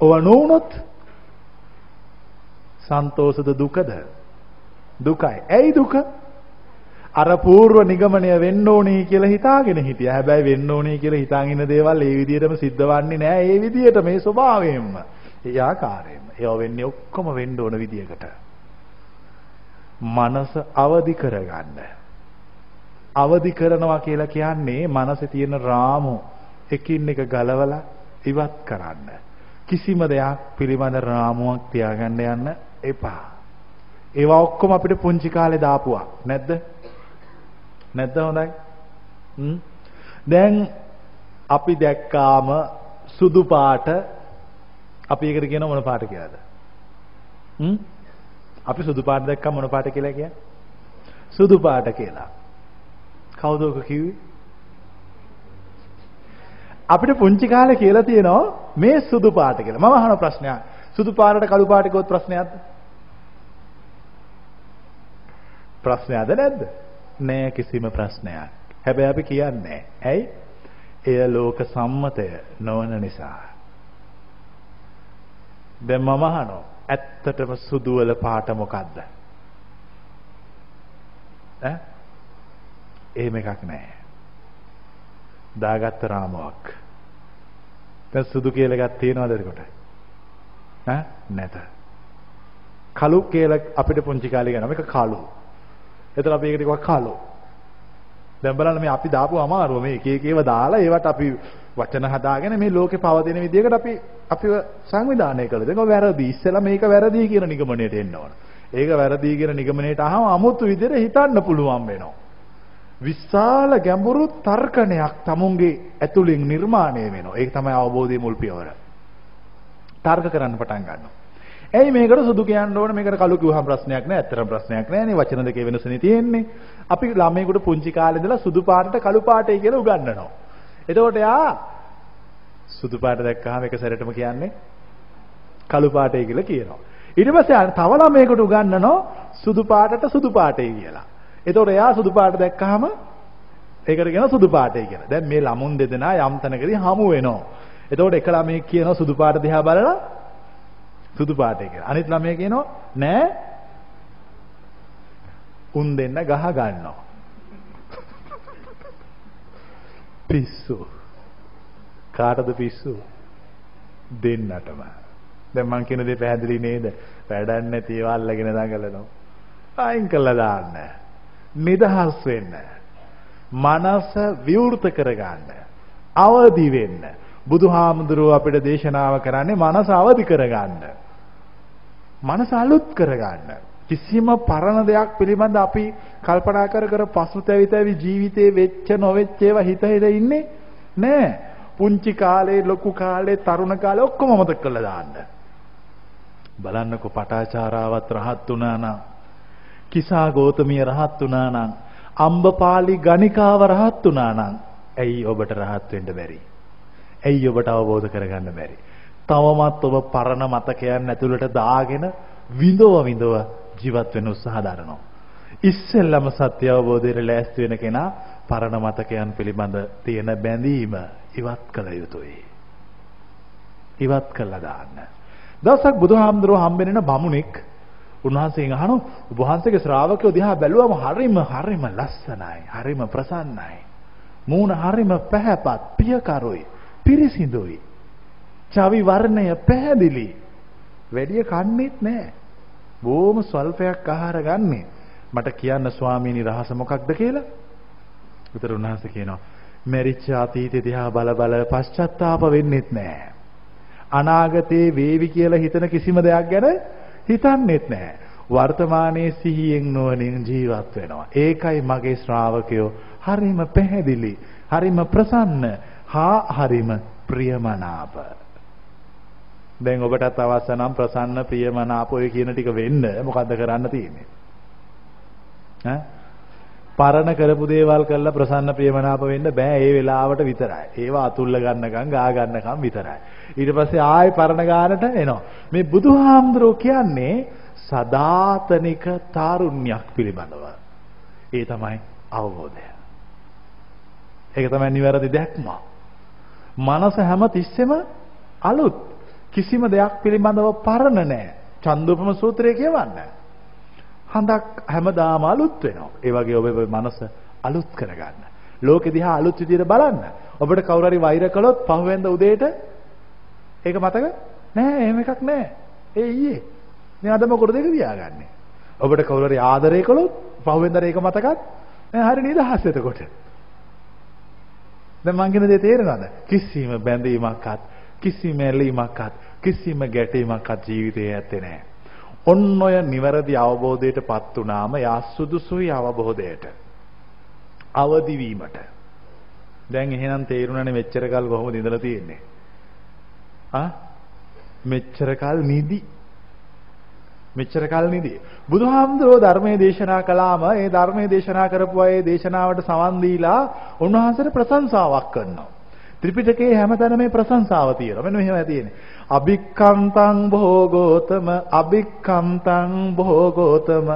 ඔවා නොවුනොත් සන්තෝෂද දුකද? දුකයි. ඇයි දුක? අර පූර්ව නිගමනය වෙන්න ඕනේ කියලා හිතාගෙන හිටියා. හැබැයි වෙන්න ඕනේ කියලා හිතාගෙන ඉන්න දේවල් ඒ විදිහටම සිද්ධ වෙන්නේ නැහැ. ඒ විදිහට මේ ස්වභාවයෙන්ම. ඒ ආකාරයෙන්ම. ඒවා වෙන්නේ ඔක්කොම වෙන්න ඕන විදිහකට. මනස අවදි කරගන්න. අවදි කරනවා කියලා කියන්නේ මනසේ තියෙන රාමු එකින් එක ගලවලා ඉවත් කරන්න. කිසිම දෙයක් පිළිබඳ රාමුවක් තියාගන්න යන්න එපා. ඒවා ඔක්කොම අපිට පුංචි කාලේ දාපුවා. නැද්ද? නැද්ද හොඳයි? හ්ම්. දැන් අපි දැක්කාම සුදු පාට අපි ඒකට කියන මොන පාට කියලාද? හ්ම්? අපි සුදු පාට දැක්කම මොන පාට කියලා කියන්නේ? සුදු පාට කියලා. කවුද ඔක කිව්වේ? අපිට පුංචි කාලේ කියලා තියෙනවා මේ සුදු පාට කියලා. මම අහන ප්‍රශ්නයක්. සුදු පාටට කළු පාට කිව්වොත් ප්‍රශ්නයක්ද? ප්‍රශ්නයක්ද නැද්ද? නෑ කිසිම ප්‍රශ්නයක්. හැබැයි අපි කියන්නේ ඇයි? එය ලෝක සම්මතය නොවන නිසා. දැන් මම අහනවා ඇත්තටම සුදු වල පාට මොකද්ද? ඈ එහෙම එකක් නැහැ. දාගත්ත රාමුවක්. දැන් සුදු කියලා එකක් තියනවද එතකොට? ඈ නැත. කළු කියලා අපිට පුංචි කාලේ ගන්නවා. මේක කළු. එතන අපි ඒකට කිව්වා කළු. දැන් බලන්න මේ අපි දාපු අමාරුව මේ එක එක ඒවා දාලා ඒවට අපි වචන හදාගෙන මේ ලෝකේ පවතින විදිහකට අපි අපිව සංවිධානය කළා. ඒක වැරදි. ඉස්සෙල්ලා මේක වැරදි කියන නිගමනයට එන්න ඕන. ඒක වැරදි කියන නිගමනයට අහම 아무තු විදිහට හිතන්න පුළුවන් වෙනවා. විශාල ගැඹුරු තර්කණයක් tamunගේ ඇතුලෙන් නිර්මාණය වෙනවා. ඒක තමයි අවබෝධයේ මුල් පියවර. තර්ක කරන්න පටන් ගන්නවා. ඇයි මේකට සුදු කියන්න ඕන මේකට කළු කිව්වහම ප්‍රශ්නයක් නෑ. ඇත්තටම ප්‍රශ්නයක් නෑනේ. වචන දෙකේ වෙනසනේ තියෙන්නේ. අපි ළමයෙකුට පුංචි කාලේ ඉඳලා සුදු පාටට කළු පාටයි කියලා උගන්වනවා. එතකොට යා සුදු පාට දැක්කහම එක සැරේටම කියන්නේ කළු පාටයි කියලා කියනවා. ඊට පස්සේ තව ළමයෙකුට උගන්වනවා සුදු පාටට සුදු පාටයි කියලා. එතකොට එයා සුදු පාට දැක්කහම ඒකට කියන සුදු පාටයි කියලා. දැන් මේ ළමුන් දෙදෙනා යම් තැනකදී හමු වෙනවා. එතකොට එක ළමයෙක් කියනවා සුදු පාට දිහා බලලා සුදු පාටයි කියලා. අනිත් ළමයා කියනවා නෑ උන් දෙන්න ගහ ගන්නවා. පිස්සු. කාටද පිස්සු? දෙන්නටම. දැන් මං කියන දේ පැහැදිලි නේද? වැඩක් නැති ඒවා අල්ලගෙන දඟලනවා. අයින් කළා දාන්න. නිදහස් වෙන්න. මනස විවෘත කරගන්න. අවදි වෙන්න. බුදුහාමුදුරුව අපිට දේශනාව කරන්නේ මනස අවදි කරගන්න. මනස අලුත් කරගන්න. කිසිම පරණ දෙයක් පිළිබඳ අපි කල්පනා කර කර පසුතැවි තැවි ජීවිතේ වෙච්ච නොවෙච්ච ඒවා හිත හිත ඉන්නේ නෑ. පුංචි කාලේ ලොකු කාලේ තරුණ කාලේ ඔක්කොම මතක කරලා දාන්න. බලන්නකො පටාචාරාවත් රහත් වුණා නම් කිසා ගෝතමිය රහත් වුණා නම් අම්බපාලි ගණිකාව රහත් වුණා නම් ඇයි ඔබට රහත් වෙන්න බැරි? ඇයි ඔබට අවබෝධ කරගන්න බැරි? තවමත් ඔබ පරණ මතකයන් ඇතුළට දාගෙන විඳව විඳව ජීවත් වෙන්න උත්සාහ දරනවා. ඉස්සෙල්ලම සත්‍ය අවබෝධයට ලෑස්ති වෙන කෙනා පරණ මතකයන් පිළිබඳ තියෙන බැඳීම ඉවත් කළ යුතුයි. ඉවත් කළා දාන්න. දවසක් බුදුහාමුදුරුවෝ හම්බෙන්න බමුණෙක් උන්වහන්සේගෙන් අහනවා ඔබ වහන්සේගේ ශ්‍රාවකයෝ දිහා බැලුවම හරිම හරිම ලස්සනයි හරිම ප්‍රසන්නයි. මූණ හරිම පැහැපත් පියකරුයි පිරිසිදුයි. චවි වර්ණය පැහැදිලි. වැඩිය කන්නේත් නැහැ. බොහොම ස්වල්පයක් ආහාර ගන්නෙ. මට කියන්න ස්වාමීනි රහස මොකක්ද කියලා? උතර උන්වහන්සේ කියනවා මෙරිච්ච අතීතය දිහා බල බල පශ්චත්තාප වෙන්නෙත් නැහැ. අනාගතේ වේවි කියලා හිතන කිසිම දෙයක් ගැන හිතන්නෙත් නැහැ. වර්තමානයේ සිහියෙන් නුවණින් ජීවත් වෙනවා. ඒකයි මගේ ශ්‍රාවකයෝ හරිම පැහැදිලි, හරිම ප්‍රසන්න, හා හරිම ප්‍රියමනාප. දැන් ඔබටත් අවශ්‍ය නම් ප්‍රසන්න ප්‍රියමනාප ඔය කියන ටික වෙන්න මොකද්ද කරන්න තියෙන්නේ? ඈ පරණ කරපු දේවල් කරලා ප්‍රසන්න ප්‍රියමනාප වෙන්න බෑ ඒ වෙලාවට විතරයි. ඒවා අතුල්ල ගන්නකම් ගා ගන්නකම් විතරයි. ඊට පස්සේ ආයෙ පරණ ගානට එනවා. මේ බුදුහාමුදුරුවෝ කියන්නේ සදාතනික තාරුණ්‍යයක් පිළිබඳව. ඒ තමයි අවබෝධය. ඒක තමයි නිවැරදි දැක්ම. මනස හැම තිස්සෙම අලුත්. කිසිම දෙයක් පිළිබඳව පරණ නෑ. චන්දෝපම සූත්‍රය කියවන්නේ. හඳක් හැමදාම අලුත් වෙනවා. ඒ වගේ ඔබේ මනස අලුත් කරගන්න. ලෝකෙ දිහා අලුත් විදිහට බලන්න. ඔබට කවුරු හරි වෛර කළොත් පහුවෙන්ද උදේට ඒක මතක නෑ එහෙම එකක් නෑ. ඒ ඊයේ. මේ අද මොකටද ඒක තියාගන්නේ? ඔබට කවුරු හරි ආදරය කළොත් පහුවෙන්ද ඒක මතකත් නෑ හරි නිදහස් එතකොට. දැන් මං කියන දේ තේරෙනවද? කිසිම බැඳීමක්වත් කිසිම ඇලීමක්වත් කිසිම ගැටීමක්වත් ජීවිතේ ඇත්තේ නෑ. ඔන්න ඔය නිවැරදි අවබෝධයටපත් වුනාම යා සුදුසුයි අවබෝධයට. අවදි වීමට. දැන් එහෙනම් තේරුණානේ මෙච්චර කල් කොහොමද ඉඳලා තියෙන්නේ? ආ මෙච්චර කල් නිදි මෙච්චර කල් නිදි බුදුහාමුදුරෝ ධර්මයේ දේශනා කළාම ඒ ධර්මයේ දේශනා කරපු අය දේශනාවට සවන් දීලා උන්වහන්සේට ප්‍රශංසාවක් කරනවා ත්‍රිපිටකයේ හැමතැනම මේ ප්‍රශංසාව තියෙනවා. මෙන්න මෙහෙම තියෙන්නේ. අභික්ඛන්තං භෝගෝතම අභික්ඛන්තං භෝගෝතම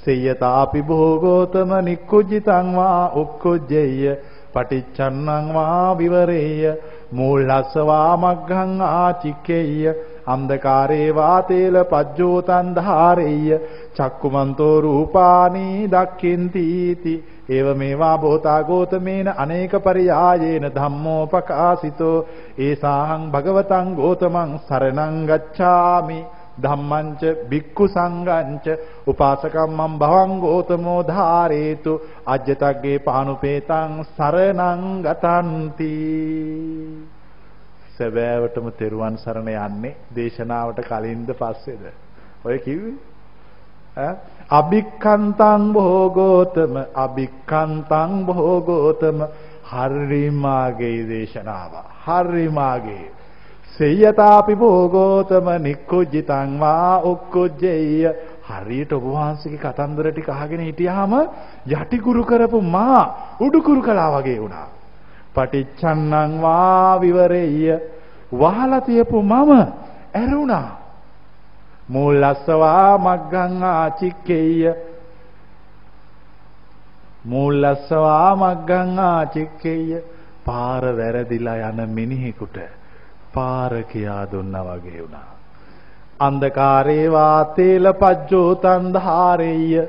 සේයතාපි භෝගෝතම නික්කුජිතං වා උක්කුජ්ජේය පටිච්චන්නං වා විවරේය මූලස්සවා මග්ගං ආචික්කේය අන්ධකාරේ වාතේල පජ්ජෝතං ධාරේය චක්කුමන්තෝ රූපානි දක්ඛින්ති ඒව මේවා බෝතා ගෝතමේන අනේක පරියායේන ධම්මෝපකාසිතෝ. ඒසාහං භගවතං ගෝතමං සරණං ගච්ඡාමි. ධම්මංච බික්ඛු සංඝංච උපාසකම්මං භවං ගෝතමෝ ධාරේතු. අජ්ජතග්ගේ පානුපේතං සරණං ගතන්ති. සැබෑවටම තෙරුවන් සරණ යන්නේ දේශනාවට කලින්ද පස්සේද? ඔය කිව්වේ? ඈ? අභික්ඛන්තං භෝගෝතම අභික්ඛන්තං භෝගෝතම හරිමාගේ දේශනාව හරිමාගේ සේයතාපි භෝගෝතම නික්කුජ්ජිතං වා උක්කුජ්ජේය හරියට ඔබ වහන්සේගේ කතන්දර ටික අහගෙන හිටියාම යටිකුරු කරපු මා උඩුකුරු කළා වගේ වුණා. පටිච්චන්නං වා විවරෙය්‍ය වහලා තියපු මම ඇරුණා. මූලස්සවා මග්ගං ආචික්කේය. මූලස්සවා මග්ගං ආචික්කේය. පාර වැරදිලා යන මිනිහෙකුට පාර කියා දුන්නා වගේ වුණා. අන්ධකාරේ වාතේල පජ්ජෝතන් ධාරෙය්‍ය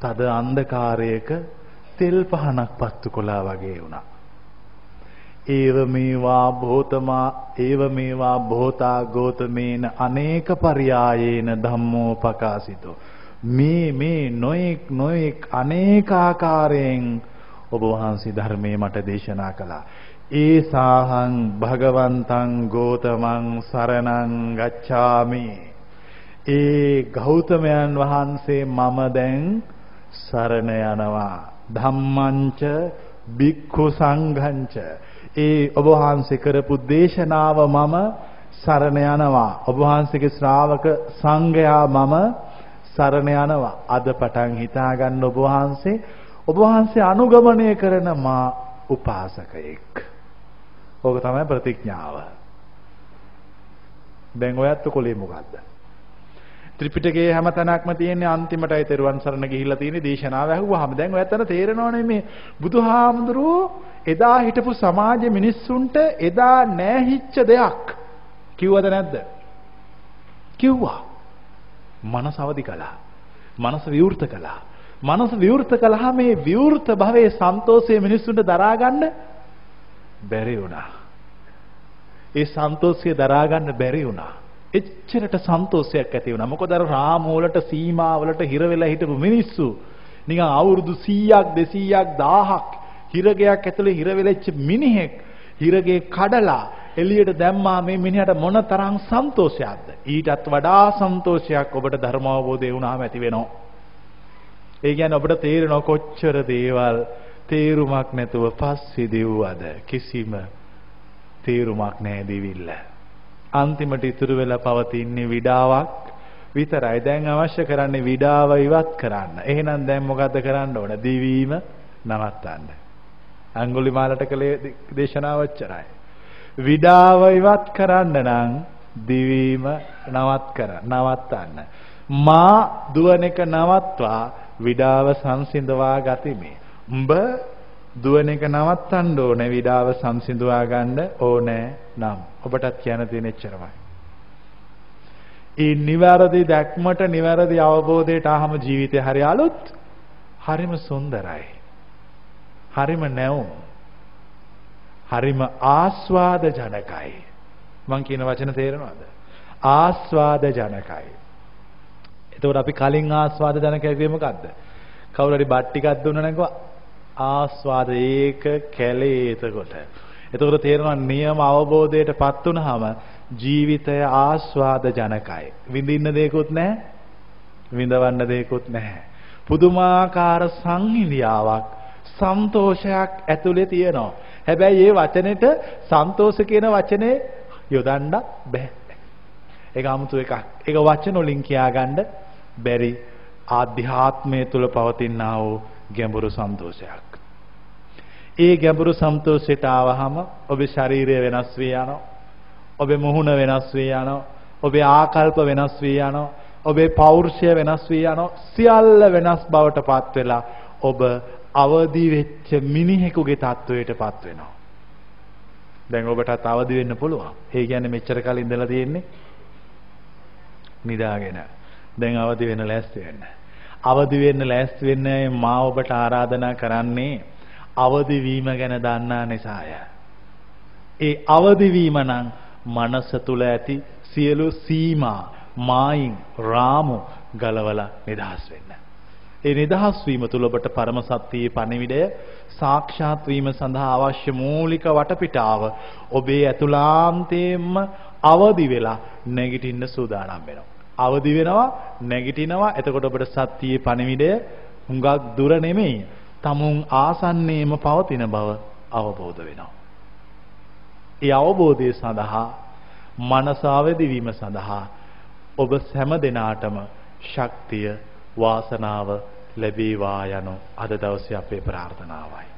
තද අන්ධකාරයක තෙල් පහනක් පත්තු කොලා වගේ වුණා. ඒව මේවා භෝතමා ඒව මේවා භෝතා ගෝතමේන අනේක පරියායේන ධම්මෝ පකාසිතෝ. මේ මේ නොඑක් නොඑක් අනේකාකාරයෙන් ඔබ වහන්සේ ධර්මයේ මට දේශනා කළා. ඒ සාහං භගවන්තං ගෝතමං සරණං ගච්ඡාමි. ඒ ගෞතමයන් වහන්සේ මම දැන් සරණ යනවා. ධම්මංච බික්ඛු සංඝංච ඒ ඔබ වහන්සේ කරපු දේශනාව මම සරණ යනවා. ඔබ වහන්සේගේ ශ්‍රාවක සංඝයා මම සරණ යනවා. අද පටන් හිතා ගන්න ඔබ වහන්සේ ඔබ වහන්සේ අනුගමනය කරන මා උපාසකයෙක්. ඕක තමයි ප්‍රතිඥාව. දැන් ඔයත් කොලේ මොකද්ද? ත්‍රිපිටකයේ හැම තැනක්ම තියෙන්නේ අන්තිමටයි තෙරුවන් සරණ ගිහිල්ලා තියෙන්නේ දේශනාව ඇහුවාම දැන් ඔයත්තන තේරෙනවනේ මේ බුදුහාමුදුරුවෝ එදා හිටපු සමාජ මිනිස්සුන්ට එදා නැහිච්ච දෙයක් කිව්වද නැද්ද? කිව්වා. මනස අවදි කළා. මනස විවෘත කළා. මනස විවෘත කළා මේ විවෘත භවයේ සන්තෝෂයේ මිනිස්සුන්ට දරා ගන්න බැරි වුණා. ඒ සන්තෝෂය දරා ගන්න බැරි වුණා. එච්චරට සන්තෝෂයක් ඇති වුණා. මොකද අර රාම වලට සීමා වලට හිර වෙලා හිටපු මිනිස්සු නිකන් අවුරුදු 100ක් 200ක් 1000ක් හිරගයක් ඇතුලේ හිර වෙලෙච්ච මිනිහෙක් හිරගේ කඩලා එළියට දැම්මා මේ මිනිහට මොන තරම් සන්තෝෂයක්ද? ඊටත් වඩා සන්තෝෂයක් ඔබට ධර්ම අවබෝධය වුණාම ඇති වෙනවා. ඒ කියන්නේ ඔබට තේරෙනවා කොච්චර දේවල් තේරුමක් නැතුව පස්සේ දෙව්වද? කිසිම තේරුමක් නැහැ දෙවිල්ල. අන්තිමට ඉතුරු වෙලා පවතින්නේ විඩාවක් විතරයි. දැන් අවශ්‍ය කරන්නේ විඩාව ඉවත් කරන්න. එහෙනම් දැන් මොකද්ද කරන්න ඕන? දිවීම නවත්තන්න. අඟුලිමාලට කළේ දේශනාව ඔච්චරයි. විඩාව ඉවත් කරන්න නම් දිවීම නවත් කර නවත්තන්න. මා දුවන එක නවත්වා විඩාව සංසිඳවා ගතිමි. උඹ දුවන එක නවත්තන්න ඕනේ විඩාව සංසිඳවා ගන්න ඕනේ නම් ඔබටත් කියන්න තියෙන එච්චරමයි. ඒ නිවැරදි දැක්මට නිවැරදි අවබෝධයට ආවම ජීවිතය හරි අලුත් හරිම සුන්දරයි. හරිම නැවුම්. හරිම ආස්වාද ජනකයි. මං කියන වචන තේරෙනවද? ආස්වාද ජනකයි. එතකොට අපි කලින් ආස්වාද ජනකයි කියේ මොකද්ද? කවුරු හරි බත් ටිකක් දුන්නා නම් ආස්වාද ඒක කැලේ එතකොට. එතකොට තේරෙනවා නියම අවබෝධයටපත් වුනහම ජීවිතය ආස්වාද ජනකයි. විඳින්න දෙයක්වත් නැහැ. විඳවන්න දෙයක්වත් නැහැ. පුදුමාකාර සංහිඳියාවක් සන්තෝෂයක් ඇතුලේ තියෙනවා. හැබැයි ඒ වචනෙට සන්තෝෂ කියන වචනේ යොදන්න බෑ. ඒක 아무තු එකක්. ඒක වචන වලින් කියාගන්න බැරි ආධ්‍යාත්මය තුල පවතිනා වූ ගැඹුරු සන්තෝෂයක්. ඒ ගැඹුරු සන්තෝෂයට ආවහම ඔබේ ශරීරය වෙනස් වී යනවා. ඔබේ මුහුණ වෙනස් වී යනවා. ඔබේ ආකල්ප වෙනස් වී යනවා. ඔබේ පෞරුෂය වෙනස් වී යනවා. සියල්ල වෙනස් බවට පත් වෙලා ඔබ අවදි වෙච්ච මිනිහෙකුගේ තත්වයටපත් වෙනවා. දැන් ඔබටත් අවදි වෙන්න පුළුවන්. ඒ කියන්නේ මෙච්චර කල් ඉඳලා තියෙන්නේ නිදාගෙන. දැන් අවදි වෙන්න ලෑස්ති වෙන්න. අවදි වෙන්න ලෑස්ති වෙන්න මා ඔබට ආරාධනා කරන්නේ අවදි වීම ගැන දන්නා නිසාය. ඒ අවදි වීම නම් මනස තුල ඇති සියලු සීමා මායින් රාමු ගලවලා නිදහස් වෙන්න. ඒ නිදහස් වීම තුළ ඔබට පරම සත්‍යයේ පණිවිඩය සාක්ෂාත් වීම සඳහා අවශ්‍ය මූලික වටපිටාව ඔබේ ඇතුළාන්තයෙන්ම අවදි වෙලා නැගිටින්න සූදානම් වෙනවා. අවදි වෙනවා නැගිටිනවා එතකොට ඔබට සත්‍යයේ පණිවිඩය හුඟක් දුර නෙමෙයි. තමුන් ආසන්නයේම පවතින බව අවබෝධ වෙනවා. ඒ අවබෝධය සඳහා මනස අවදි වීම සඳහා ඔබ හැම දිනාටම ශක්තිය වාසනාව ලැබේවා යන අද දවසේ අපේ ප්‍රාර්ථනාවයි.